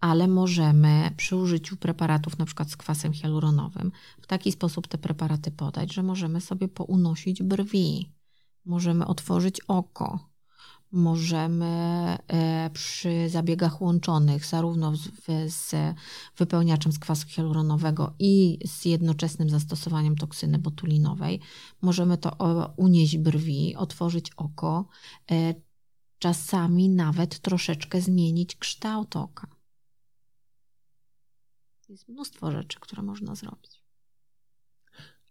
ale możemy przy użyciu preparatów, na przykład z kwasem hialuronowym, w taki sposób te preparaty podać, że możemy sobie pounosić brwi, możemy otworzyć oko, możemy e, przy zabiegach łączonych, zarówno z wypełniaczem z kwasu hialuronowego i z jednoczesnym zastosowaniem toksyny botulinowej, możemy to unieść brwi, otworzyć oko, e, czasami nawet troszeczkę zmienić kształt oka. Jest mnóstwo rzeczy, które można zrobić.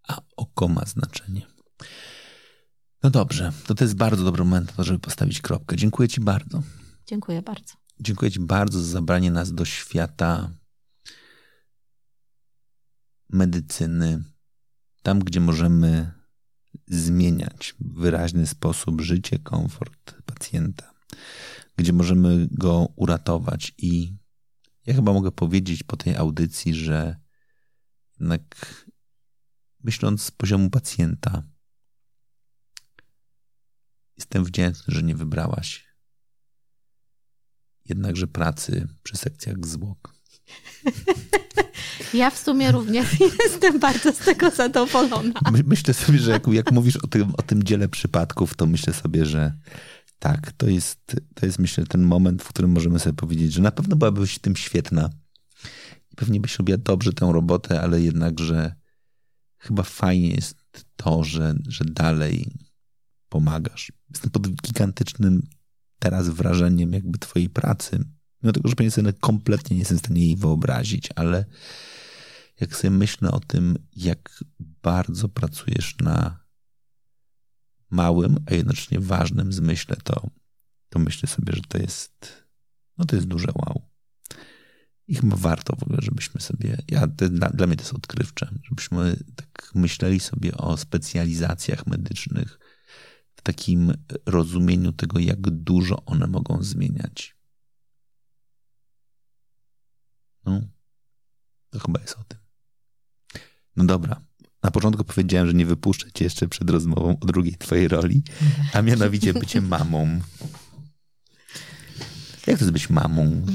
A oko ma znaczenie. No dobrze, to to jest bardzo dobry moment, żeby postawić kropkę. Dziękuję Ci bardzo. Dziękuję bardzo. Dziękuję Ci bardzo za zabranie nas do świata medycyny, tam gdzie możemy zmieniać w wyraźny sposób życie, komfort pacjenta, gdzie możemy go uratować. I ja chyba mogę powiedzieć po tej audycji, że jednak myśląc z poziomu pacjenta, Jestem wdzięczny, że nie wybrałaś jednakże pracy przy sekcjach zwłok. Ja w sumie również jestem bardzo z tego zadowolona. My, myślę sobie, że jak, jak mówisz o tym, o tym dziele przypadków, to myślę sobie, że tak, to jest, to jest myślę ten moment, w którym możemy sobie powiedzieć, że na pewno byłabyś tym świetna i pewnie byś robiła dobrze tę robotę, ale jednakże chyba fajnie jest to, że, że dalej pomagasz. Jestem pod gigantycznym teraz wrażeniem jakby twojej pracy. Mimo tego, że pewnie sobie kompletnie nie jestem w stanie jej wyobrazić, ale jak sobie myślę o tym, jak bardzo pracujesz na małym, a jednocześnie ważnym zmyśle, to, to myślę sobie, że to jest, no to jest duże wow. I chyba warto w ogóle, żebyśmy sobie, ja, to, dla, dla mnie to jest odkrywcze, żebyśmy tak myśleli sobie o specjalizacjach medycznych, takim rozumieniu tego, jak dużo one mogą zmieniać. No, to chyba jest o tym. No dobra. Na początku powiedziałem, że nie wypuszczę cię jeszcze przed rozmową o drugiej twojej roli, a mianowicie bycie mamą. Jak to jest być mamą?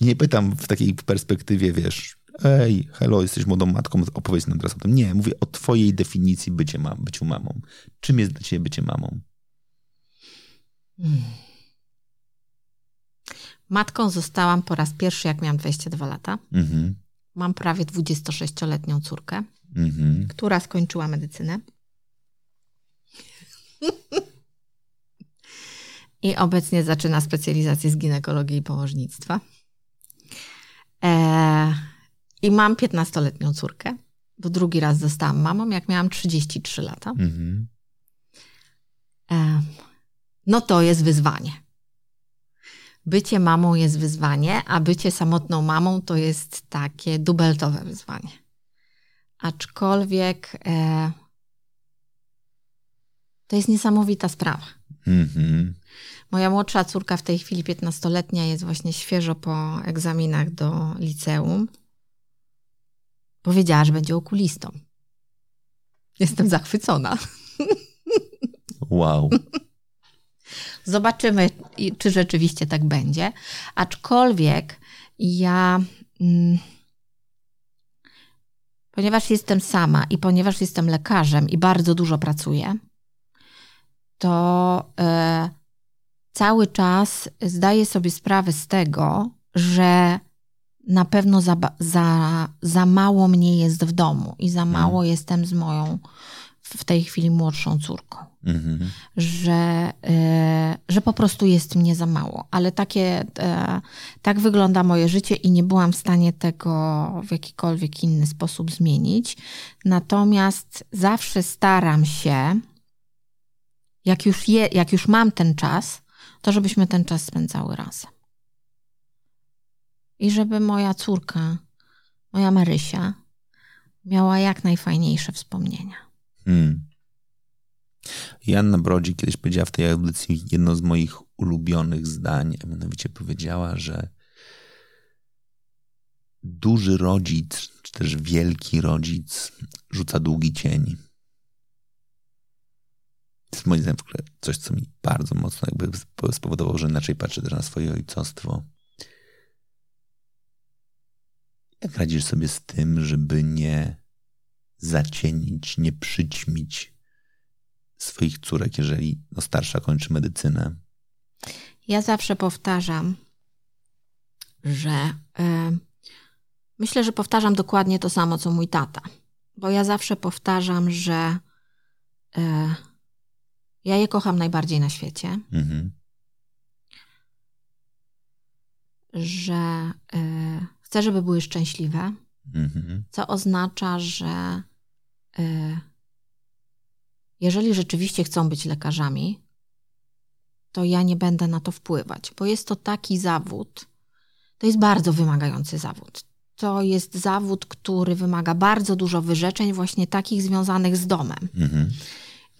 Nie pytam w takiej perspektywie, wiesz, ej, hello, jesteś młodą matką, opowiedz nam teraz o tym. Nie, mówię o twojej definicji bycie mam, byciu mamą. Czym jest dla ciebie bycie mamą? Hmm. Matką zostałam po raz pierwszy, jak miałam 22 lata. Mhm. Mam prawie 26-letnią córkę, mhm. która skończyła medycynę. I obecnie zaczyna specjalizację z ginekologii i położnictwa. Eee, i mam 15-letnią córkę, bo drugi raz zostałam mamą, jak miałam 33 lata. Mhm. No to jest wyzwanie. Bycie mamą jest wyzwanie, a bycie samotną mamą to jest takie dubeltowe wyzwanie. Aczkolwiek e, To jest niesamowita sprawa. Mhm. Moja młodsza córka w tej chwili, 15-letnia, jest właśnie świeżo po egzaminach do liceum. Powiedziała, że będzie okulistą. Jestem zachwycona. Wow. Zobaczymy, czy rzeczywiście tak będzie. Aczkolwiek ja, mm, ponieważ jestem sama i ponieważ jestem lekarzem i bardzo dużo pracuję, to y, cały czas zdaję sobie sprawę z tego, że na pewno za, za, za mało mnie jest w domu i za mało mhm. jestem z moją w tej chwili młodszą córką. Mhm. Że, y, że po prostu jest mnie za mało. Ale takie, y, tak wygląda moje życie i nie byłam w stanie tego w jakikolwiek inny sposób zmienić. Natomiast zawsze staram się, jak już, je, jak już mam ten czas, to żebyśmy ten czas spędzały razem. I żeby moja córka, moja Marysia, miała jak najfajniejsze wspomnienia. Hmm. Janna Brodzi kiedyś powiedziała w tej audycji jedno z moich ulubionych zdań, a mianowicie powiedziała, że duży rodzic, czy też wielki rodzic rzuca długi cień. To jest moim zdaniem coś, co mi bardzo mocno jakby spowodowało, że inaczej patrzę też na swoje ojcostwo. Jak radzisz sobie z tym, żeby nie zacienić, nie przyćmić swoich córek, jeżeli no, starsza kończy medycynę? Ja zawsze powtarzam, że y, myślę, że powtarzam dokładnie to samo, co mój tata. Bo ja zawsze powtarzam, że y, ja je kocham najbardziej na świecie. Mhm. Że y, chcę, żeby były szczęśliwe. Mhm. Co oznacza, że y, jeżeli rzeczywiście chcą być lekarzami, to ja nie będę na to wpływać, bo jest to taki zawód, to jest bardzo wymagający zawód. To jest zawód, który wymaga bardzo dużo wyrzeczeń, właśnie takich związanych z domem. Mhm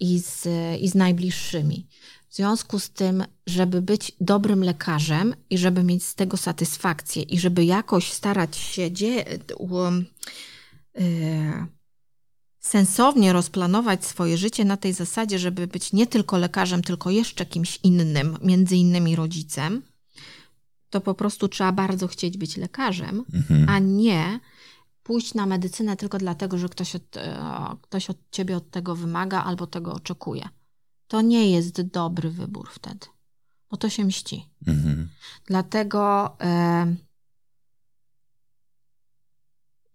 i z, i z najbliższymi. W związku z tym, żeby być dobrym lekarzem i żeby mieć z tego satysfakcję i żeby jakoś starać się dzie, um, sensownie rozplanować swoje życie na tej zasadzie, żeby być nie tylko lekarzem, tylko jeszcze kimś innym, między innymi rodzicem, to po prostu trzeba bardzo chcieć być lekarzem, mhm. a nie pójść na medycynę tylko dlatego, że ktoś od, e, ktoś od ciebie od tego wymaga albo tego oczekuje. To nie jest dobry wybór wtedy, bo to się mści. Mhm. Dlatego e,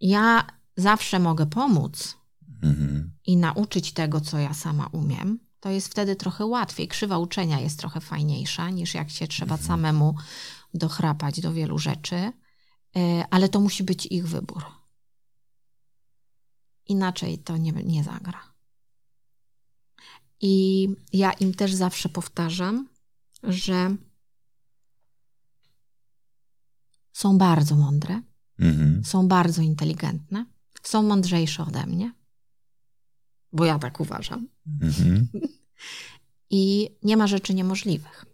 ja zawsze mogę pomóc mhm. i nauczyć tego, co ja sama umiem. To jest wtedy trochę łatwiej. Krzywa uczenia jest trochę fajniejsza niż jak się trzeba mhm. samemu dochrapać do wielu rzeczy, e, ale to musi być ich wybór. Inaczej to nie, nie zagra. I ja im też zawsze powtarzam, że są bardzo mądre, mhm. są bardzo inteligentne, są mądrzejsze ode mnie, bo ja tak uważam. Mhm. I nie ma rzeczy niemożliwych.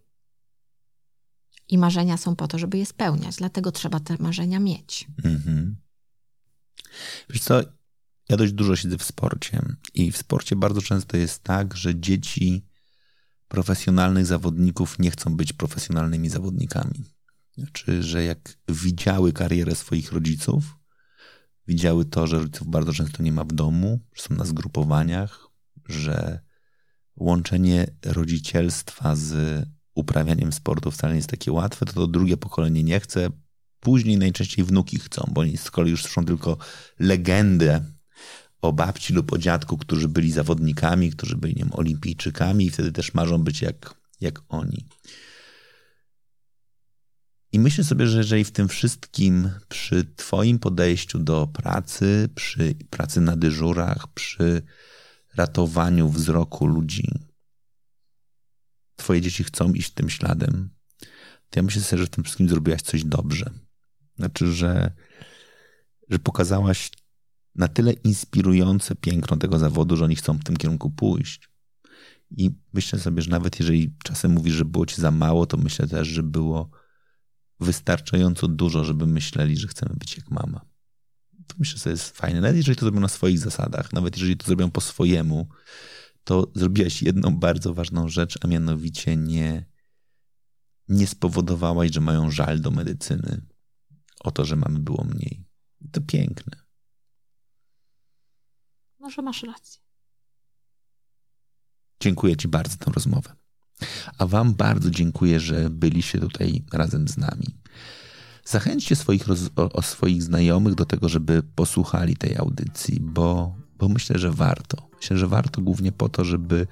I marzenia są po to, żeby je spełniać, dlatego trzeba te marzenia mieć. Mhm. Wiesz co, ja dość dużo siedzę w sporcie i w sporcie bardzo często jest tak, że dzieci profesjonalnych zawodników nie chcą być profesjonalnymi zawodnikami. Znaczy, że jak widziały karierę swoich rodziców, widziały to, że rodziców bardzo często nie ma w domu, że są na zgrupowaniach, że łączenie rodzicielstwa z uprawianiem sportu wcale nie jest takie łatwe, to to drugie pokolenie nie chce. Później najczęściej wnuki chcą, bo oni z kolei już słyszą tylko legendę o babci lub o dziadku, którzy byli zawodnikami, którzy byli nie wiem, olimpijczykami i wtedy też marzą być jak, jak oni. I myślę sobie, że jeżeli w tym wszystkim, przy Twoim podejściu do pracy, przy pracy na dyżurach, przy ratowaniu wzroku ludzi, Twoje dzieci chcą iść tym śladem, to ja myślę sobie, że w tym wszystkim zrobiłaś coś dobrze. Znaczy, że, że pokazałaś na tyle inspirujące piękno tego zawodu, że oni chcą w tym kierunku pójść. I myślę sobie, że nawet jeżeli czasem mówisz, że było ci za mało, to myślę też, że było wystarczająco dużo, żeby myśleli, że chcemy być jak mama. To myślę, że to jest fajne. Nawet jeżeli to zrobią na swoich zasadach, nawet jeżeli to zrobią po swojemu, to zrobiłaś jedną bardzo ważną rzecz, a mianowicie nie, nie spowodowałaś, że mają żal do medycyny o to, że mamy było mniej. To piękne. Może masz rację. Dziękuję Ci bardzo za tę rozmowę. A Wam bardzo dziękuję, że byliście tutaj razem z nami. Zachęćcie swoich, o, o swoich znajomych do tego, żeby posłuchali tej audycji, bo, bo myślę, że warto. Myślę, że warto głównie po to, żeby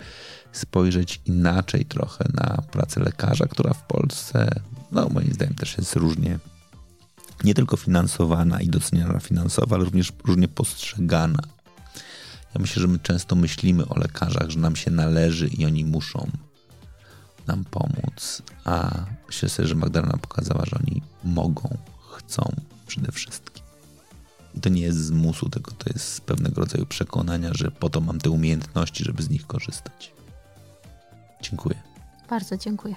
spojrzeć inaczej trochę na pracę lekarza, która w Polsce, no moim zdaniem też jest różnie nie tylko finansowana i doceniana finansowo, ale również różnie postrzegana. Ja myślę, że my często myślimy o lekarzach, że nam się należy i oni muszą nam pomóc, a myślę sobie, że Magdalena pokazała, że oni mogą, chcą przede wszystkim. I to nie jest z musu, tylko to jest z pewnego rodzaju przekonania, że po to mam te umiejętności, żeby z nich korzystać. Dziękuję. Bardzo dziękuję.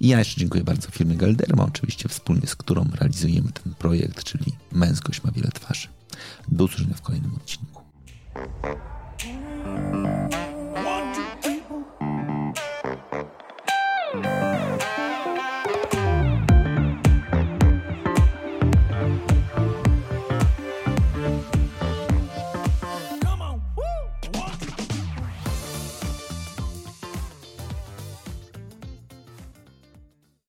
I ja jeszcze dziękuję bardzo firmie Galderma, oczywiście wspólnie z którą realizujemy ten projekt, czyli Męskość ma wiele twarzy. Do usłyszenia w kolejnym odcinku. Mm-hmm.